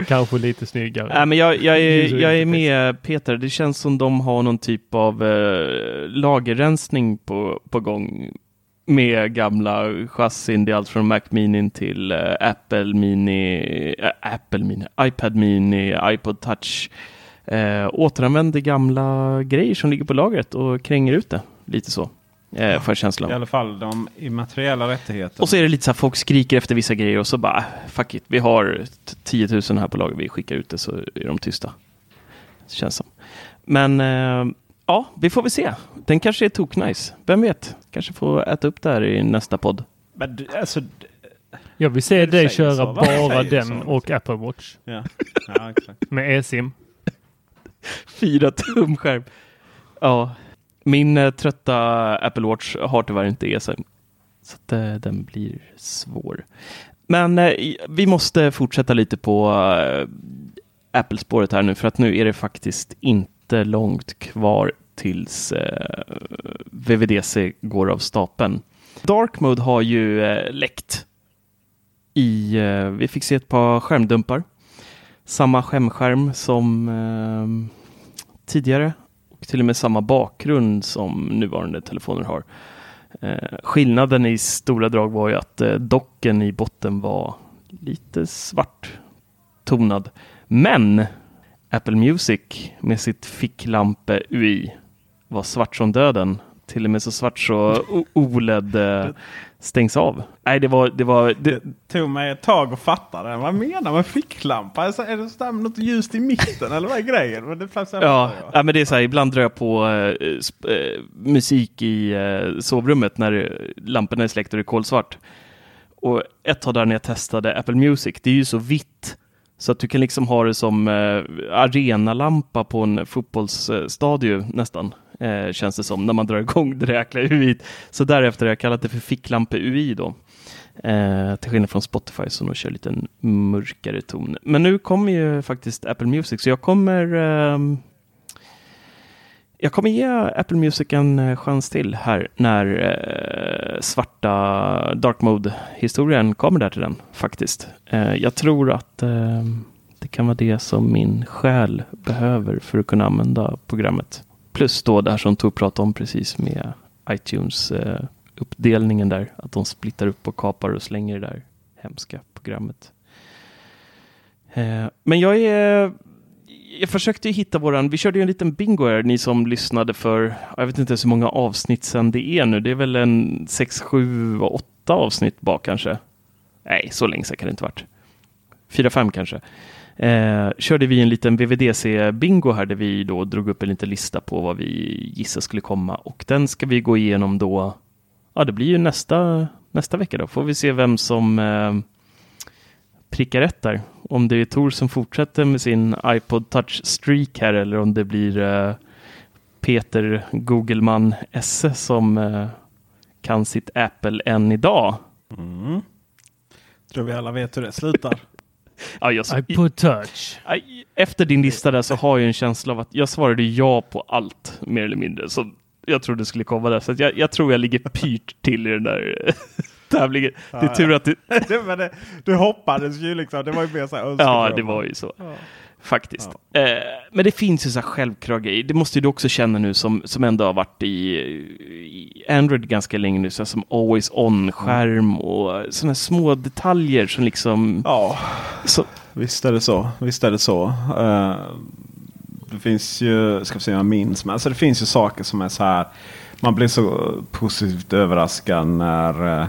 Kanske lite snyggare. Nej, men jag, jag, är, jag är med Peter. Det känns som de har någon typ av eh, lagerrensning på, på gång. Med gamla chassin. Det är allt från Mac Mini till eh, Apple Mini, eh, Apple Mini, iPad Mini, iPod Touch. Eh, återanvänder gamla grejer som ligger på lagret och kränger ut det. Lite så. Eh, får jag känslan. I alla fall de immateriella rättigheterna. Och så är det lite så här, folk skriker efter vissa grejer och så bara, "Ah, fuck it, vi har t- 10 000 här på lager, vi skickar ut det så är de tysta. Känns som. Men eh, ja, vi får väl se. Den kanske är toknice. Vem vet? Kanske får äta upp det här i nästa podd. Men du- alltså, Jag vill se dig köra så. Bara den så? och Apple Watch ja. ja, exakt. med eSIM. Fyra tum skärm. Ja, min eh, trötta Apple Watch har tyvärr inte eSIM. Så att, eh, den blir svår. Men eh, vi måste fortsätta lite på eh, Apple-spåret här nu för att nu är det faktiskt inte långt kvar tills eh, VVDC går av stapeln. Dark Mode har ju eh, läckt. I, eh, vi fick se ett par skärmdumpar. Samma skärmskärm som eh, tidigare och till och med samma bakgrund som nuvarande telefoner har. Eh, skillnaden i stora drag var ju att eh, docken i botten var lite svart tonad. Men Apple Music med sitt ficklampe UI var svart som döden. Till och med så svart så OLED eh, stängs av. Nej, det var... Det var det, Det tog mig ett tag att fatta det. Vad menar man ficklampa? Alltså, är det så något ljust i mitten eller vad är grejen? Men det Ja, ja, men det är så här, ibland drar jag på sp- eh, musik i eh, sovrummet när lamporna är släckta och det är kolsvart. Och ett tag där när jag testade Apple Music, det är ju så vitt så att du kan liksom ha det som eh, arenalampa på en fotbollsstadion eh, nästan. Eh, känns det som när man drar igång det jäkla UI. Så därefter har jag kallat det för ficklampe UI då. Eh, till skillnad från Spotify som kör lite mörkare ton. Men nu kommer ju faktiskt Apple Music så jag kommer ehm, jag kommer ge Apple Music en eh, chans till här när eh, svarta Dark Mode-historien kommer där till den faktiskt. Eh, jag tror att eh, det kan vara det som min själ behöver för att kunna använda programmet. Plus då det här som Tor pratade om precis med iTunes eh, uppdelningen där. Att de splittar upp och kapar och slänger det där hemska programmet. Eh, men jag är jag försökte ju hitta våran, vi körde ju en liten bingo här, ni som lyssnade för, jag vet inte ens hur många avsnitt sen det är nu, det är väl en 6, 7, 8 avsnitt bak kanske. Nej, så länge sedan kan det inte varit. 4, 5 kanske. Eh, körde vi en liten VVDC-bingo här där vi då drog upp en liten lista på vad vi gissar skulle komma och den ska vi gå igenom då, ja det blir ju nästa, nästa vecka då, får vi se vem som eh, prickar rätt där. Om det är Tor som fortsätter med sin iPod Touch Streak här eller om det blir eh, Peter Googleman Esse som eh, kan sitt Apple än idag. Mm. Tror vi alla vet hur det slutar. [LAUGHS] Ja, jag, iPod touch. Aj, Efter din lista där så har jag en känsla av att jag svarade ja på allt mer eller mindre. Så jag trodde det skulle komma där. Så att jag, jag tror jag ligger pyrt till i den där [LAUGHS] tävlingen. Det är tur att du... [LAUGHS] det, du hoppades ju liksom. Det var ju mer så här Ja, det var ju så. Ja. Faktiskt. Eh, men det finns ju så här självklara grejer. Det måste ju du också känna nu som, som ändå har varit i, i Android ganska länge nu. Så här som always on-skärm och sådana små detaljer som liksom... Ja, så, visst är det så. Visst är det så. Eh, det finns ju, ska vi se om jag minns, men alltså det finns ju saker som är så här. Man blir så positivt överraskad när eh,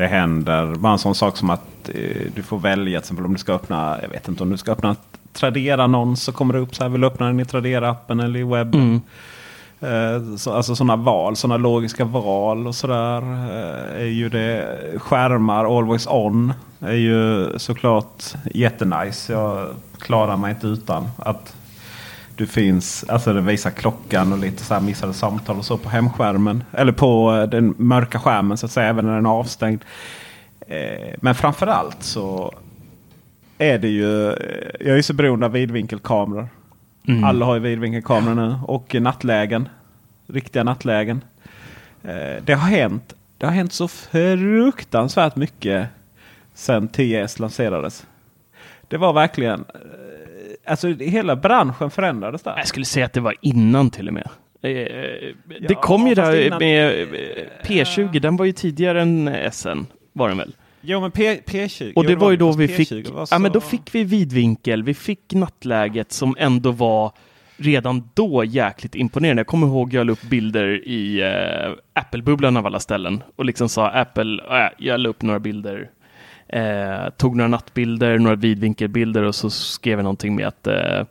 det händer. Bara en sån sak som att eh, du får välja till exempel om du ska öppna, jag vet inte om du ska öppna Tradera-annons så kommer det upp så här. Vill du öppna den i Tradera-appen eller i webben? Mm. Eh, Så, alltså sådana val, sådana logiska val och sådär. eh, Är ju det. Skärmar always on är ju såklart jättenice. Jag klarar mig inte utan att du finns. Alltså det visar klockan och lite så här missade samtal och så på hemskärmen. Eller på eh, den mörka skärmen så att säga. Även när den är avstängd. Eh, Men framförallt så är det ju. eh, Jag är så beroende av vidvinkelkameror. Mm. Alla har ju vidvinkelkameror nu och nattlägen. Riktiga nattlägen. Det har hänt. Det har hänt så fruktansvärt mycket sedan 10S lanserades. Det var verkligen. Eh, Alltså hela branschen förändrades där. jag skulle säga att det var innan till och med. Eh, det kom ju där innan- med eh, P20, den var ju tidigare än SN, var den väl? Jo men P, P20. Och det jo, var ju då vi P20 fick, var ja men då så- fick vi vidvinkel, vi fick nattläget som ändå var redan då jäkligt imponerande. Jag kommer ihåg jag la upp bilder i eh, Apple-bubblan av alla ställen och liksom sa Apple, äh, jag la upp några bilder, eh, tog några nattbilder, några vidvinkelbilder och så skrev jag någonting med att eh,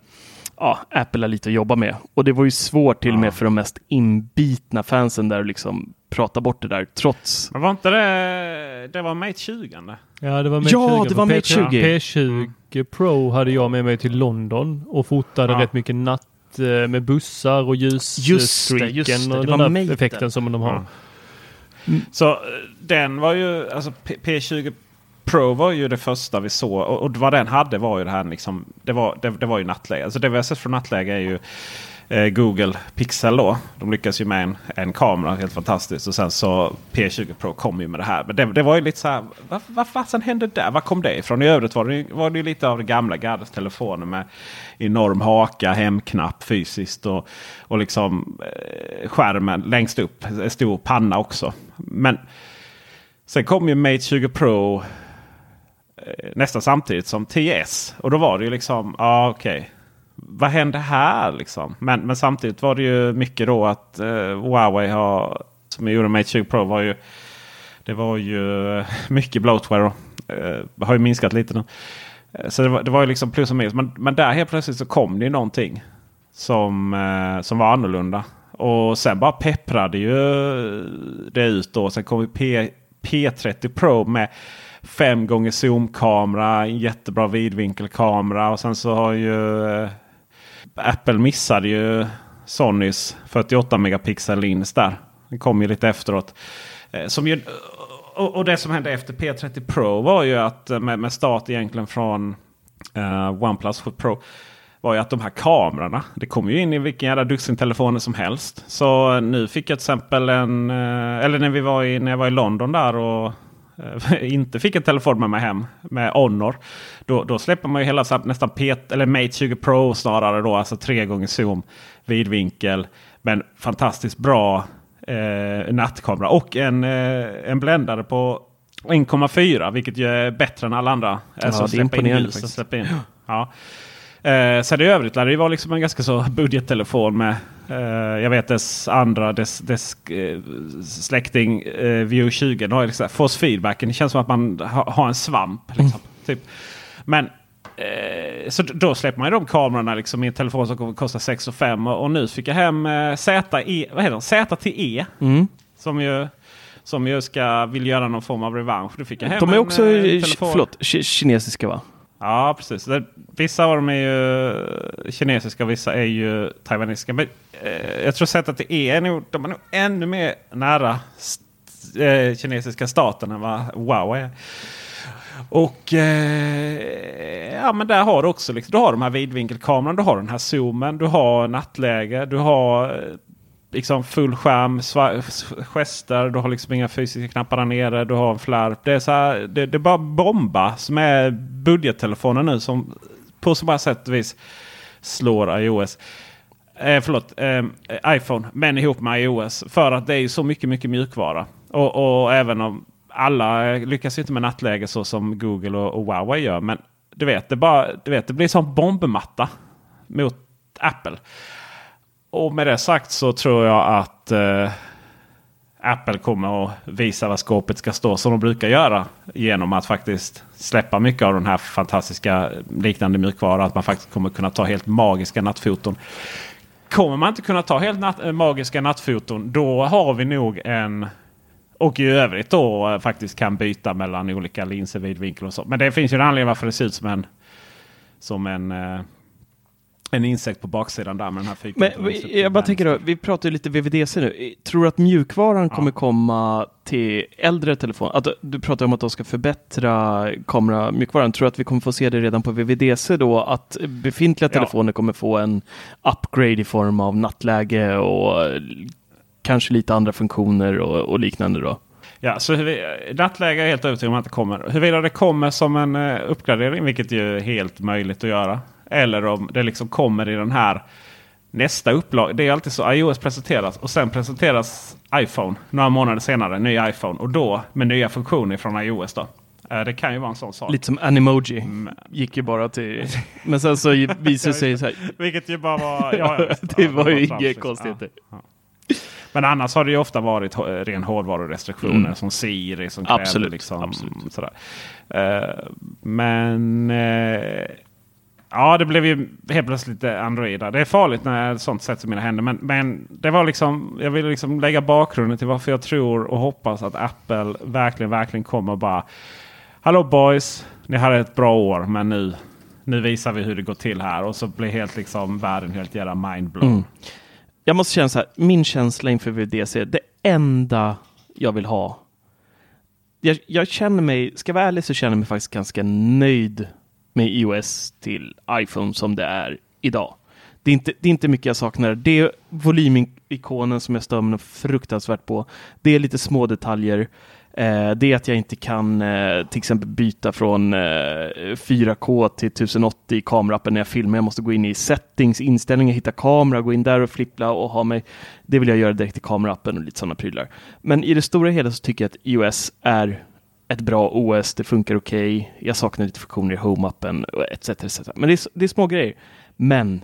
ja, Apple har lite att jobba med. Och det var ju svårt till och med för de mest inbitna fansen där att liksom prata bort det där, trots Men var inte det... Det var Mate 20? eller? Ja, det var Mate Ja, 20. det var Mate P20. 20. P20 Pro hade jag med mig till London och fotade Ja. rätt mycket natt eh, med bussar och ljusstreaken och det den där effekten som de har. Ja. Så eh, den var ju, alltså P- P20 Pro var ju det första vi såg. Och, och vad den hade var ju det här liksom, det var, det, det var ju nattläge. Alltså det vi har sett från nattläge är ju eh, Google Pixel då. De lyckas ju med en, en kamera, helt fantastiskt. Och sen så P20 Pro kom ju med det här. Men det, det var ju lite så här, vad, vad fasen hände där? Var kom det ifrån? I övrigt var det, ju- var det ju lite av det gamla gardet telefoner med enorm haka, hemknapp fysiskt och, och liksom eh, skärmen längst upp. En stor panna också. Men sen kom ju Mate 20 Pro Eh, nästan samtidigt som TS. Och då var det ju liksom, ja ah, okej. Vad hände här liksom? Men, men samtidigt var det ju mycket då att eh, Huawei har, som gjorde Mate 20 Pro var ju det var ju eh, mycket bloatware. Eh, har ju minskat lite nu. Eh, så det var, det var ju liksom plus och minus. Men, men där helt plötsligt så kom det ju någonting som, eh, som var annorlunda. Och sen bara pepprade ju det ut då. Sen kom ju P, P30 Pro med fem gånger zoomkamera, jättebra vidvinkelkamera. Och sen så har ju eh, Apple missade ju Sonys 48 megapixel lins där. Den kom ju lite efteråt. Eh, Som ju, och, och det som hände efter P30 Pro var ju att eh, med, med start egentligen från eh, OnePlus 7 Pro. Var ju att de här kamerorna. Det kommer ju in i vilken jävla dussin telefoner som helst. Så eh, nu fick jag till exempel en. Eh, eller när vi var i, när jag var i London där och [LAUGHS] inte fick en telefon med mig hem med Honor. Då, då släpper man ju hela nästan P, eller Mate 20 Pro snarare då. Alltså tre gånger zoom, vidvinkel. Men fantastiskt bra eh, nattkamera. Och en, eh, en bländare på 1,4 vilket ju är bättre än alla andra. Alltså det är släppa in imponerande ljus och faktiskt. släppa in. [GASPS] Ja. Eh, sen i övrigt lär det ju vara liksom en ganska så budgettelefon med eh, jag vet dess andra, dess, dess eh, släkting eh, View 20. Den har liksom force feedbacken. Det känns som att man ha, har en svamp. Liksom, typ. Men eh, så då släpper man ju de kamerorna liksom i en telefon som kommer kostar 6 och 5 och, nu fick jag hem eh, ZE, vad heter? ZTE. Mm. Som ju, som ju ska, vill göra någon form av revansch. Då fick jag hem De är en, också eh, eh, förlåt, ki- kinesiska va? Ja, precis. Det, vissa av dem är ju eh, kinesiska och vissa är ju taiwanesiska. Men eh, jag tror sett att det är nog, de är nog ännu mer nära st- eh, kinesiska staten än vad Huawei är. Och eh, ja, men där har du också liksom, du har de här vidvinkelkameran, du har den här zoomen, du har nattläge, du har eh, liksom full skärm, gester, du har liksom inga fysiska knappar där nere, du har en flärp. Det är, så här, det, det är bara bomba som är budgettelefonen nu som på så många sätt och vis slår iOS. Eh, förlåt, eh, iPhone, men ihop med iOS. För att det är ju så mycket, mycket mjukvara. Och, och även om alla lyckas inte med nattläge så som Google och, och Huawei gör. Men du vet, det, bara, du vet, det blir som bombmatta mot Apple. Och med det sagt så tror jag att eh, Apple kommer att visa vad skåpet ska stå som de brukar göra. Genom att faktiskt släppa mycket av den här fantastiska liknande mjukvara. Att man faktiskt kommer kunna ta helt magiska nattfoton. Kommer man inte kunna ta helt nat eh, magiska nattfoton då har vi nog en och i övrigt då eh, faktiskt kan byta mellan olika linser, vidvinkel och så. Men det finns ju en anledning varför det ser ut som en som en, eh, en insekt på baksidan där med den här fyrkanten. Men jag bara tänker då, vi pratar ju lite VVDC nu. Tror du att mjukvaran kommer komma till äldre telefoner? Att, du pratar om att de ska förbättra kameramjukvaran. Tror du att vi kommer få se det redan på VVDC då? Att befintliga Ja. telefoner kommer få en upgrade i form av nattläge och kanske lite andra funktioner och, och liknande då? Ja, så nattläge är jag helt övertygad om att det kommer. Huruvida det kommer som en eh, uppgradering, vilket ju är helt möjligt att göra. Eller om det liksom kommer i den här nästa upplag. Det är alltid så. iOS presenteras och sen presenteras iPhone några månader senare. Ny iPhone och då med nya funktioner från iOS. då. Eh, Det kan ju vara en sån sak. Lite som Animoji. Gick ju bara till... Men sen så visade det sig så här. [LAUGHS] Vilket ju bara var... Ja, ja, [LAUGHS] det Ja, var ju inga precis. konstigheter. Ja. Men annars har det ju ofta varit ren hårdvarurestriktioner Mm. som Siri som kräver Absolut, liksom absolut. sådär. Eh, men eh, ja, det blev ju helt plötsligt lite Android. Det är farligt när sånt sätts i mina händer. Men, men det var liksom, jag ville liksom lägga bakgrunden till varför jag tror och hoppas att Apple verkligen, verkligen kommer och bara Hallå boys, ni hade ett bra år men nu, nu visar vi hur det går till här. Och så blir helt liksom världen helt jävla mindblown. Mm. Jag måste känna så här, min känsla inför VDC, det enda jag vill ha. Jag, jag känner mig, ska jag vara ärlig så känner jag mig faktiskt ganska nöjd med iOS till iPhone som det är idag. Det är inte, det är inte mycket jag saknar. Det är volymikonen som jag stör mig fruktansvärt på. Det är lite små detaljer. Eh, det är att jag inte kan eh, till exempel byta från eh, 4K till 1080 i kameraappen när jag filmar. Jag måste gå in i settings, inställningar, hitta kamera, gå in där och flippla och ha mig. Det vill jag göra direkt i kameraappen och lite sådana prylar. Men i det stora hela så tycker jag att iOS är ett bra OS, det funkar okej. Jag saknar lite funktioner i Home-appen etc. etc. Men det är, det är små grejer. Men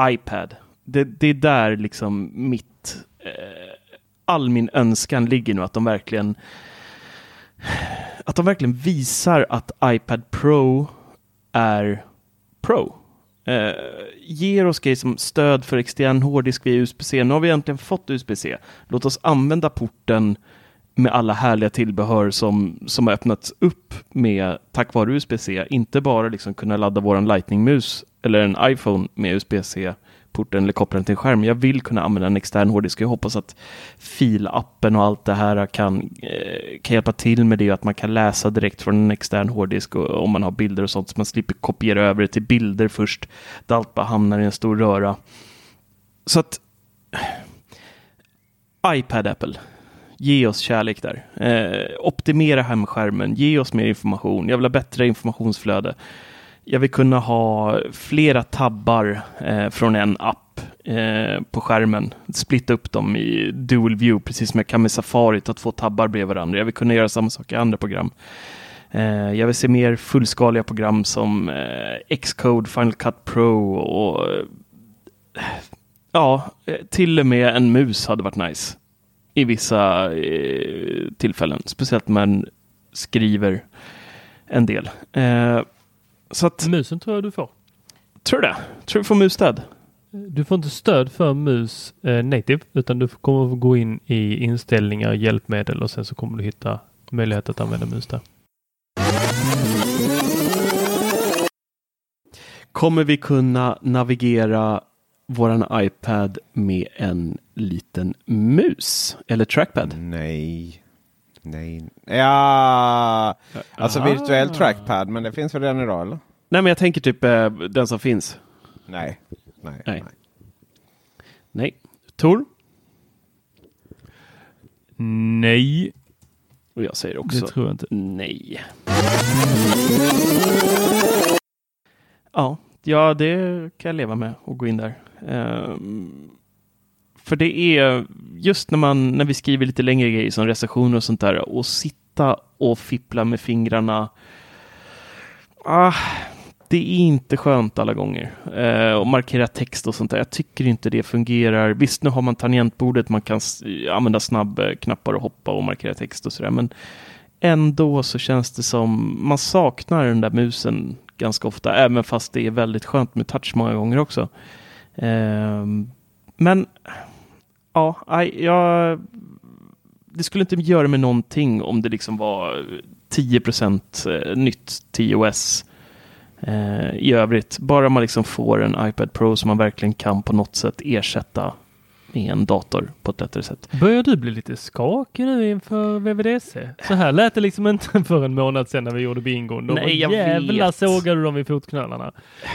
iPad, det, det är där liksom mitt, eh, all min önskan ligger nu, att de verkligen att de verkligen visar att iPad Pro är Pro. Eh, ger oss grejer som stöd för extern hårddisk via USB-C. Nu har vi äntligen fått USB-C. Låt oss använda porten med alla härliga tillbehör som, som har öppnats upp med tack vare USB-C. Inte bara liksom kunna ladda våran Lightning-mus eller en iPhone med USB-C porten eller koppla den till en skärm. Jag vill kunna använda en extern hårddisk. Jag hoppas att filappen och allt det här kan, eh, kan hjälpa till med det. Att man kan läsa direkt från en extern hårddisk och, om man har bilder och sånt. Så man slipper kopiera över det till bilder först. Där allt bara hamnar i en stor röra. Så att iPad Apple. Ge oss kärlek där. Eh, optimera hemskärmen. Ge oss mer information. Jag vill ha bättre informationsflöde. Jag vill kunna ha flera tabbar eh, från en app eh, på skärmen. Splitta upp dem i dual view, precis som jag kan med Safari, ta två tabbar bredvid varandra. Jag vill kunna göra samma sak i andra program. Eh, jag vill se mer fullskaliga program som eh, Xcode, Final Cut Pro och eh, ja, eh, till och med en mus hade varit nice i vissa eh, tillfällen, speciellt när man skriver en del. Eh, så att, Musen tror jag du får. tror du det? Tror du får musstöd? Du får inte stöd för mus eh, native utan du kommer att gå in i inställningar, hjälpmedel och sen så kommer du hitta möjlighet att använda mus där. Kommer vi kunna navigera våran iPad med en liten mus eller trackpad? Nej. Nej. Ja, alltså Ah. virtuell trackpad, men det finns väl redan idag eller? Nej, men jag tänker typ eh, den som finns. Nej. Nej. Nej. Nej. Tor? Nej, Och jag säger det också tror jag inte. nej. Ja, ja, det kan jag leva med och gå in där. Ehm, för det är just när man när vi skriver lite längre grejer som recensioner och sånt där och sitta och fippla med fingrarna. Ah, det är inte skönt alla gånger. Eh, och markera text och sånt där. Jag tycker inte det fungerar. Visst, nu har man tangentbordet, man kan använda snabbknappar och hoppa och markera text och sådär. Men ändå så känns det som man saknar den där musen ganska ofta, även fast det är väldigt skönt med touch många gånger också. Eh, men ja, aj, jag, det skulle inte göra mig någonting om det liksom var 10 eh, nytt TOS eh, i övrigt. Bara man liksom får en iPad Pro som man verkligen kan på något sätt ersätta med en dator på ett lättare sätt. Börjar du bli lite skakig nu inför VVDC? Så här lät det liksom inte [LAUGHS] för en månad sedan när vi gjorde bingon. Då Nej, jag jävlar vet. sågade du dem i fotknölarna.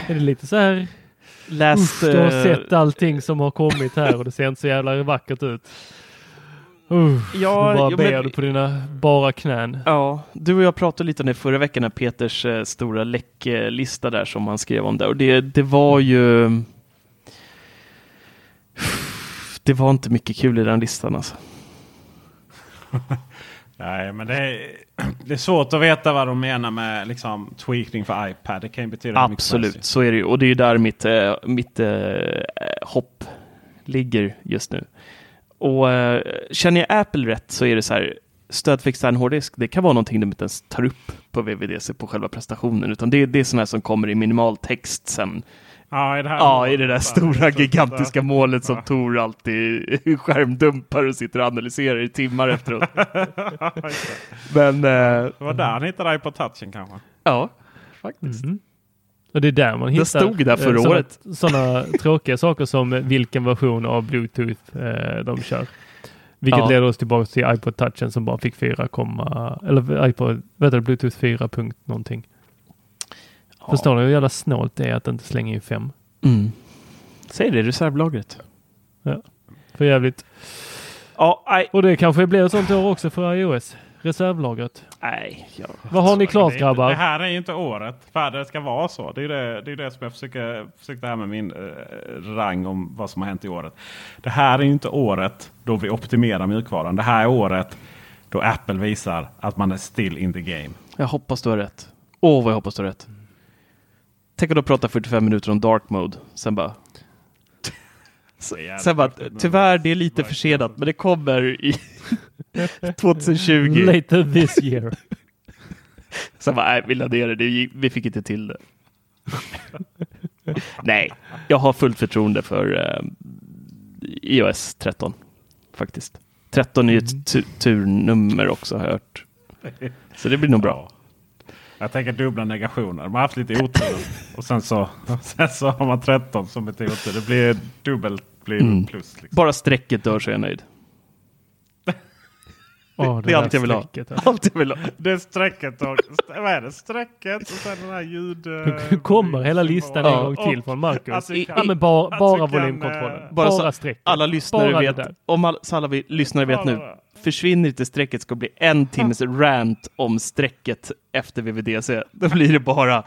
Är det lite så här, Läst, usch, du har eh, sett allting som har kommit här och det ser inte så jävla vackert ut. Usch, Ja, du bara ber men- du på dina bara knän. Ja, du och jag pratade lite om det förra veckan, när Peters eh, stora läcklista där som han skrev om där. Och det, det var ju... det var inte mycket kul i den listan alltså. [LAUGHS] Nej, men det är, det är svårt att veta vad de menar med liksom, tweaking för iPad. Det kan ju betyda Absolut, så är det ju. Och det är ju där mitt, eh, mitt eh, hopp ligger just nu. Och eh, känner jag Apple rätt så är det så här, stöd för extern hårddisk, det kan vara någonting de inte ens tar upp på VVDC på själva prestationen, utan det, det är sådana här som kommer i minimal text sen. Ja, i det, här Ja, målet i det där stora gigantiska så- målet som Ja. Tor alltid [LAUGHS] skärmdumpar och sitter och analyserar i timmar efteråt. [LAUGHS] Men eh, Det var där han hittade iPod touchen kanske. ja, faktiskt. Mhm. Och det är där man Det hittar stod där förra eh, såna- året. [LAUGHS] Sådana tråkiga saker som vilken version av Bluetooth eh, de kör. Vilket Ja. leder oss tillbaka till iPod touchen som bara fick 4, eller iPod, vet du, Bluetooth 4 punkt någonting. Förstår ni hur jävla snålt det är att inte slänga in 5? Mm. Säg det, reservlagret. För jävligt. Ja, nej. Och det kanske blir ett sånt år också för iOS. Reservlagret. Nej, ja. Vad har ni klart Det, grabbar? det här är ju inte året för det ska vara så. Det är det, det, är det som jag försöker, försökte här med min eh, rang om vad som har hänt i året. Det här är ju inte året då vi optimerar mjukvaran. Det här är året då Apple visar att man är still in the game. Jag hoppas du har rätt. Åh, vad jag hoppas du har rätt. Tänk att du pratar 45 minuter om dark mode. Sen bara... [LAUGHS] Sen bara, tyvärr det är lite försenat, men det kommer i [LAUGHS] 2020. Later this year. [LAUGHS] Sen bara, nej, vi laddade det, det, vi fick inte till det. nej, jag har fullt förtroende för eh, iOS 13. Faktiskt. 13 är ju ett tu- turnummer också har jag hört. Så det blir nog bra. Jag tänker dubbla negationer. Man har haft lite otur. och sen så, [LAUGHS] sen så har man 13 som ett otur. Det blir dubbelt blir Mm. plus. Liksom. Bara strecket dör så är jag nöjd. Åh, det är där allt jag vill ha. strecket. Allt jag vill ha. Det är strecket och vad är det? Strecket och sen den här ljud... eh, Kommer hela listan en gång till Och- från Marcus? alltså, I- ja, men bara, alltså, bara kan, volymkontrollen. eh, Bara, så strecket. Alla lyssnare Bara det vet, om all, så alla vi, lyssnare vet Bara nu, det. försvinner inte strecket ska bli en timmes rant om strecket efter VVDC. Då blir det bara,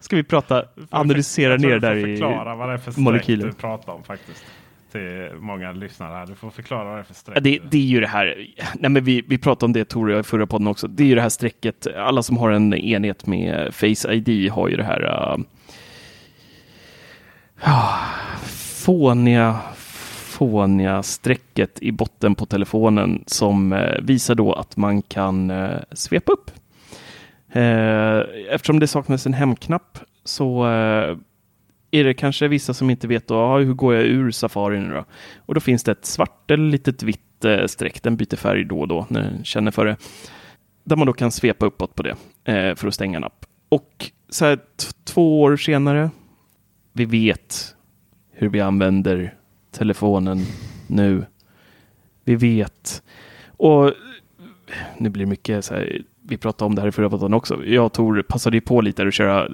ska vi prata, analysera Jag tror ner du får där i förklara vad det är för streck molekyler. du pratar om faktiskt. Till många lyssnare. Du får förklara det är för streck. Ja, det, det är ju det här, nej men vi, vi pratade om det Tor och jag i förra podden också. Det är ju det här strecket, alla som har en enhet med Face ID har ju det här uh, fåniga, fåniga strecket i botten på telefonen som eh, visar då att man kan eh, svepa upp. Eftersom det saknas en hemknapp så är det kanske vissa som inte vet då, ah, hur går jag ur Safari nu då? Och då finns det ett svart eller litet vitt eh, streck, den byter färg då och då när den känner för det. Där man då kan svepa uppåt på det eh, för att stänga en app. Och så här, två år senare, vi vet hur vi använder telefonen nu. Vi vet. Och nu blir det mycket så här, vi pratade om det här i förra podden också. Jag och Tor passade ju på lite att köra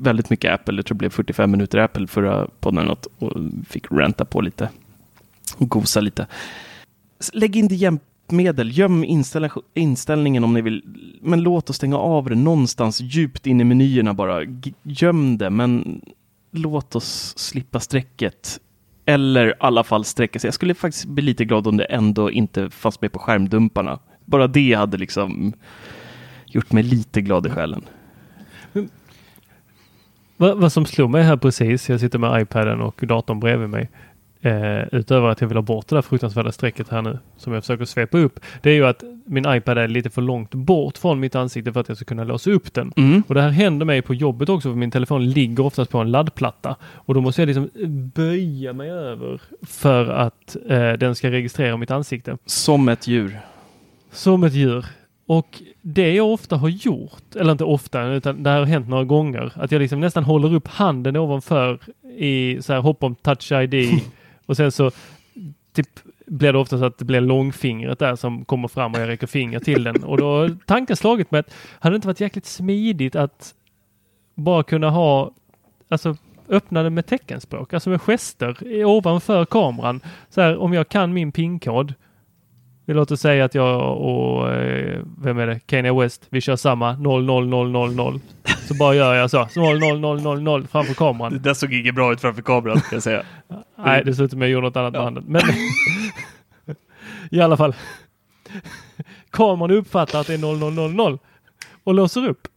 väldigt mycket Apple. Jag tror det blev 45 minuter Apple förra podden eller något och fick ranta på lite och gosa lite. Lägg in det hjälpmedel, göm inställningen om ni vill, men låt oss stänga av det någonstans djupt in i menyerna bara. G- Göm det, men låt oss slippa strecket. Eller i alla fall sträcka sig. Jag skulle faktiskt bli lite glad om det ändå inte fanns med på skärmdumparna. Bara det hade liksom gjort mig lite glad i själen. Vad, vad som slog mig här precis, jag sitter med iPaden och datorn bredvid mig. Eh, utöver att jag vill ha bort det där fruktansvärda strecket här nu som jag försöker svepa upp. Det är ju att min iPad är lite för långt bort från mitt ansikte för att jag ska kunna låsa upp den. Mm. Och det här händer mig på jobbet också för min telefon ligger oftast på en laddplatta. Och då måste jag liksom böja mig över för att eh, den ska registrera mitt ansikte. Som ett djur. Som ett djur. Och det jag ofta har gjort, eller inte ofta, utan det har hänt några gånger, att jag liksom nästan håller upp handen ovanför i så här hopp om touch ID [LAUGHS] och sen så typ blir det ofta så att det blir långfingret där som kommer fram och jag räcker finger till den. Och då har tanken slagit mig att hade det inte varit jäkligt smidigt att bara kunna ha, alltså öppna det med teckenspråk, alltså med gester ovanför kameran. Så här, om jag kan min pinkod vi låter säga att jag och, eh, vem är det, Kanye West, vi kör samma 00000. Så bara gör jag så. så 0, 0, 0, 0, 0 framför kameran. Det där såg inget bra ut framför kameran ska jag säga. Nej, att jag gjorde något annat med handen. Men i alla fall. Kameran uppfattar att det är 0, 0, 0, 0 och låser upp.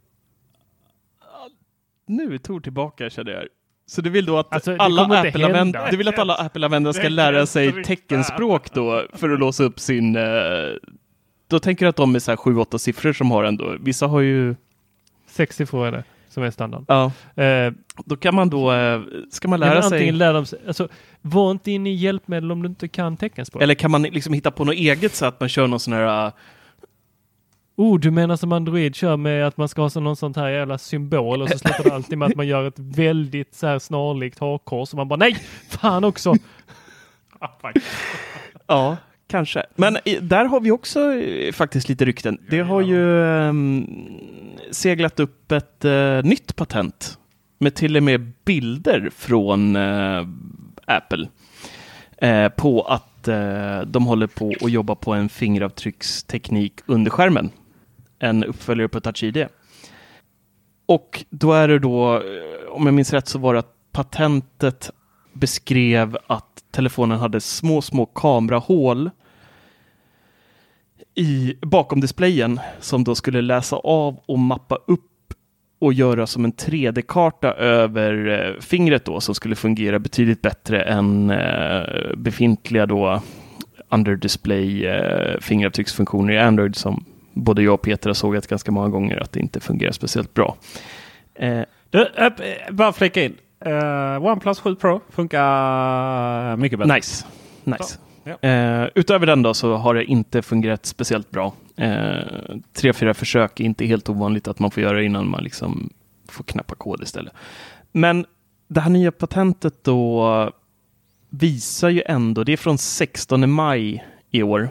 Nu är Tor tillbaka känner jag. Så du vill då att Alltså, alla Apple-användare du vill att alla Apple-användare ska lära sig teckenspråk då för att låsa upp sin... eh, Då tänker du att de är så här 7-8 siffror som har ändå. Vissa har ju... 6 siffror är det som är standard. Ja, Eh, då kan man då... eh, Ska man lära sig... antingen lär de sig, alltså, var inte inne i hjälpmedel om du inte kan teckenspråk. Eller kan man liksom hitta på något eget så att man kör någon sån här... Oh, du menar som Android kör med att man ska ha så någon sånt här jävla symbol och så slutar det alltid med att man gör ett väldigt så här snarlikt hakkors och man bara nej, fan också. [LAUGHS] Ja, kanske. Men där har vi också eh, faktiskt lite rykten. Det har ju ehm, seglat upp ett eh, nytt patent med till och med bilder från eh, Apple eh, på att de håller på att jobba på en fingeravtrycksteknik under skärmen. En uppföljare på Touch ID. Och då är det då, eh, om jag minns rätt så var det att patentet beskrev att telefonen hade små, små kamerahål i, bakom displayen som då skulle läsa av och mappa upp och göra som en 3D-karta över eh, fingret då som skulle fungera betydligt bättre än eh, befintliga då under display eh, fingeravtrycksfunktioner i Android som både jag och Peter har sågat ganska många gånger att det inte fungerar speciellt bra. Eh, Du, eh, bara flika in. Uh, OnePlus 7 Pro funkar mycket bättre. Nice. nice. Så, ja. Eh, utöver den då så har det inte fungerat speciellt bra. Eh, tre, fyra försök är inte helt ovanligt att man får göra innan man liksom får knappa kod istället. Men det här nya patentet då visar ju ändå, det är från 16 maj i år,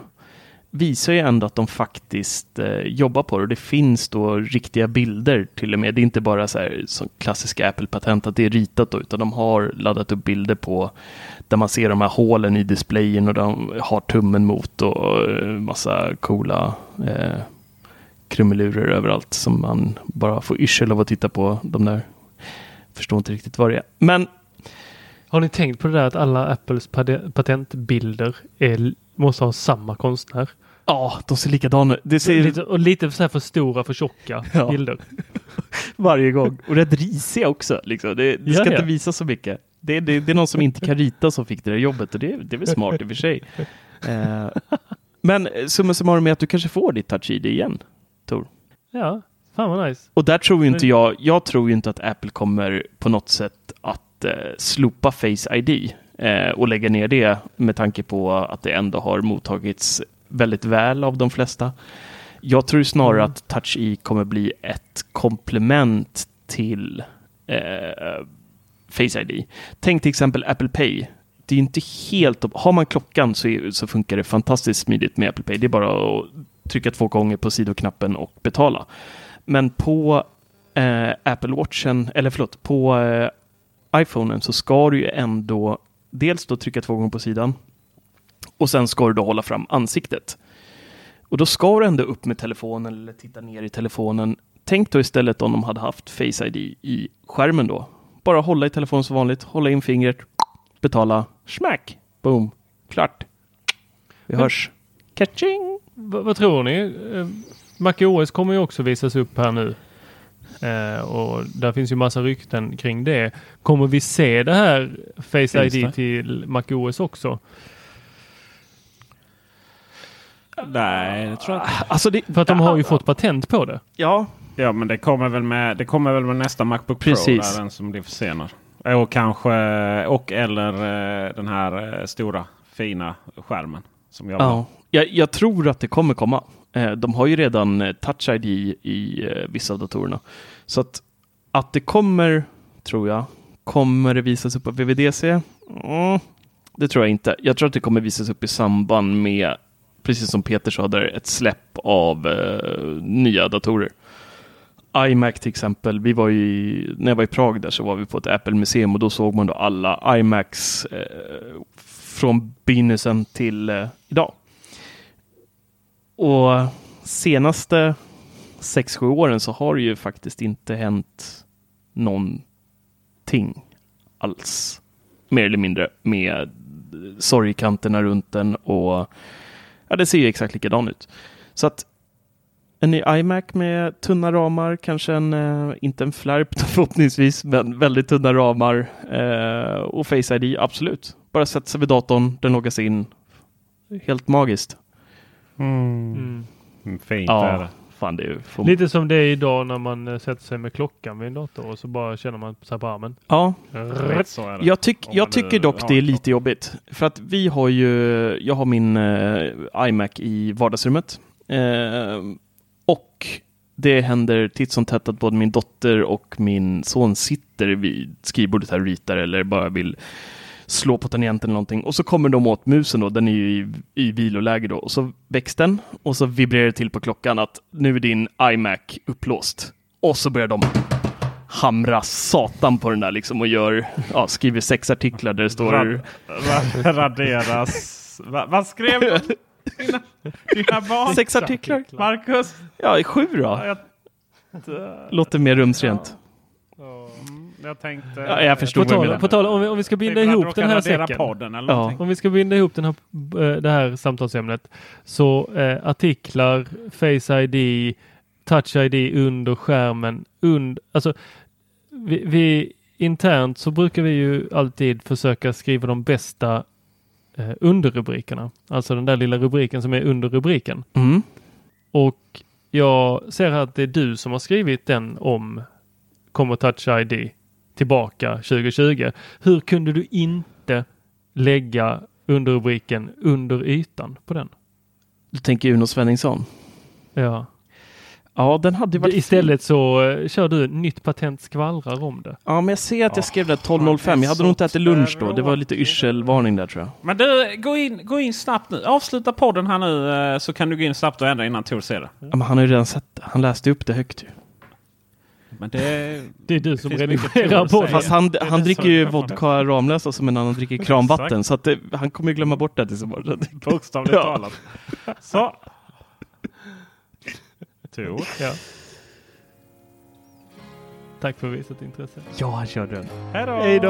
visar ju ändå att de faktiskt eh, jobbar på det. Och det finns då riktiga bilder till och med. Det är inte bara så här som klassiska Apple-patent att det är ritat då, utan de har laddat upp bilder på där man ser de här hålen i displayen och de har tummen mot och eh, massa coola eh, krumelurer överallt som man bara får yrsel av att titta på de där. Förstår inte riktigt vad det är. Men Har ni tänkt på det där att alla Apples patentbilder är, måste ha samma konstnär? Ja, de ser likadana ut. Det ser Lite, och lite så här för stora, för tjocka [LAUGHS] Ja. bilder. [LAUGHS] varje gång. Och rätt risiga också. Liksom. Det, det ska ja. inte visa så mycket. Det, det, det är någon som inte kan rita som fick det där jobbet och det, det är väl smart i och för sig. [LAUGHS] Eh, men eh, summa summarum är att du kanske får ditt Touch ID igen, Tor. Ja, fan vad nice. Och där tror ju inte jag, jag tror ju inte att Apple kommer på något sätt att eh, slopa Face ID eh, och lägga ner det med tanke på att det ändå har mottagits väldigt väl av de flesta. Jag tror snarare Mm. att Touch ID kommer bli ett komplement till eh, Face ID. Tänk till exempel Apple Pay. Det är inte helt... Har man klockan så, är, så funkar det fantastiskt smidigt med Apple Pay. Det är bara att trycka två gånger på sidoknappen och betala. Men på eh, Apple Watchen, eller förlåt, på eh, iPhonen så ska du ju ändå dels då trycka två gånger på sidan och sen ska du då hålla fram ansiktet. Och då ska du ändå upp med telefonen eller titta ner i telefonen. Tänk då istället om de hade haft Face ID i skärmen då. Bara hålla i telefonen som vanligt, hålla in fingret, betala, smack, boom, klart. Vi hörs. Catching! V- vad tror ni? Eh, Mac OS kommer ju också visas upp här nu. Eh, och där finns ju massa rykten kring det. Kommer vi se det här Face ID till Mac OS också? Nej, det tror jag inte. Alltså det, För att de har ju fått patent på det. Ja, Ja, men det kommer väl med, det kommer väl med nästa Macbook Precis. Pro. Där, den som blir försenad. Och kanske och eller eh, den här eh, stora fina skärmen. Som jag. Ja, jag, jag tror att det kommer komma. Eh, De har ju redan Touch ID i vissa av datorerna. Så att, att det kommer, tror jag, kommer det visas upp på VVDC? Mm, det tror jag inte. Jag tror att det kommer visas upp i samband med, precis som Peter sa, där ett släpp av eh, nya datorer. iMac till exempel, vi var ju, när jag var i Prag där så var vi på ett Apple-museum och då såg man då alla iMacs eh, från begynnelsen till eh, idag. Och senaste, 6-7 åren så har det ju faktiskt inte hänt någonting alls. Mer eller mindre med eh, sorgkanterna runt den och ja, det ser ju exakt likadan ut. Så att en ny iMac med tunna ramar, kanske en, eh, inte en flärp [LAUGHS] förhoppningsvis, men väldigt tunna ramar eh, och Face ID, absolut. Bara sätta sig vid datorn, den loggas in. Helt magiskt. Mm. Fint är Ja, det. Fan det är får... Lite som det är idag när man eh, sätter sig med klockan vid en dator och så bara känner man sig på armen. Ja, Rätt så är det. Jag, tyck, jag man tycker dock det är lite jobbigt. För att vi har ju, jag har min eh, iMac i vardagsrummet. Eh, och det händer titt som tätt att både min dotter och min son sitter vid skrivbordet här och ritar eller bara vill slå på tangenten eller någonting. Och så kommer de åt musen då, den är ju i, i viloläge då. Och så väcks den och så vibrerar det till på klockan att nu är din iMac upplåst. Och så börjar de hamra satan på den där liksom och gör, ja, skriver sex artiklar där det står Rad, ra, raderas. Va, vad skrev de? Dina, dina barn? sex artiklar. Marcus? Ja, i sju då. Ja, jag, Låter mer rumsrent. Jag tänkte... Ja, jag förstår På tal, på tal om, vi, om vi ska binda ihop de den här säcken. podden eller Ja. Om vi ska binda ihop den här, eh, det här samtalsämnet så eh, artiklar, Face ID, Touch ID under skärmen. Und, alltså, vi, vi, internt så brukar vi ju alltid försöka skriva de bästa eh, underrubrikerna. Alltså den där lilla rubriken som är under rubriken. Mm. Och jag ser att det är du som har skrivit den om Kommer Touch ID tillbaka 2020. Hur kunde du inte lägga underrubriken under ytan på den? Du tänker Uno Svenningsson? Ja. Ja, den hade varit Istället så eh, kör du nytt patent skvallrar om det. Ja, men jag ser att jag Ja, skrev det han 12.05. är Jag hade nog inte ätit lunch då. Det var lite yrselvarning där tror jag. Men du, gå in, gå in snabbt nu. Avsluta podden här nu eh, så kan du gå in snabbt och ändra innan Tor ser det. Ja, men han har ju redan sett det. Han läste upp det högt ju. Men det... Det är du som redigerar på. Fast han, han dricker ju vodka Ramlösa som en annan dricker kranvatten. Så att det, han kommer ju glömma bort det tills imorgon. [LAUGHS] Bokstavligt Ja. talat. Så. Tor. Ja. Tack för visat intresse. Ja, han kör den. Hej då!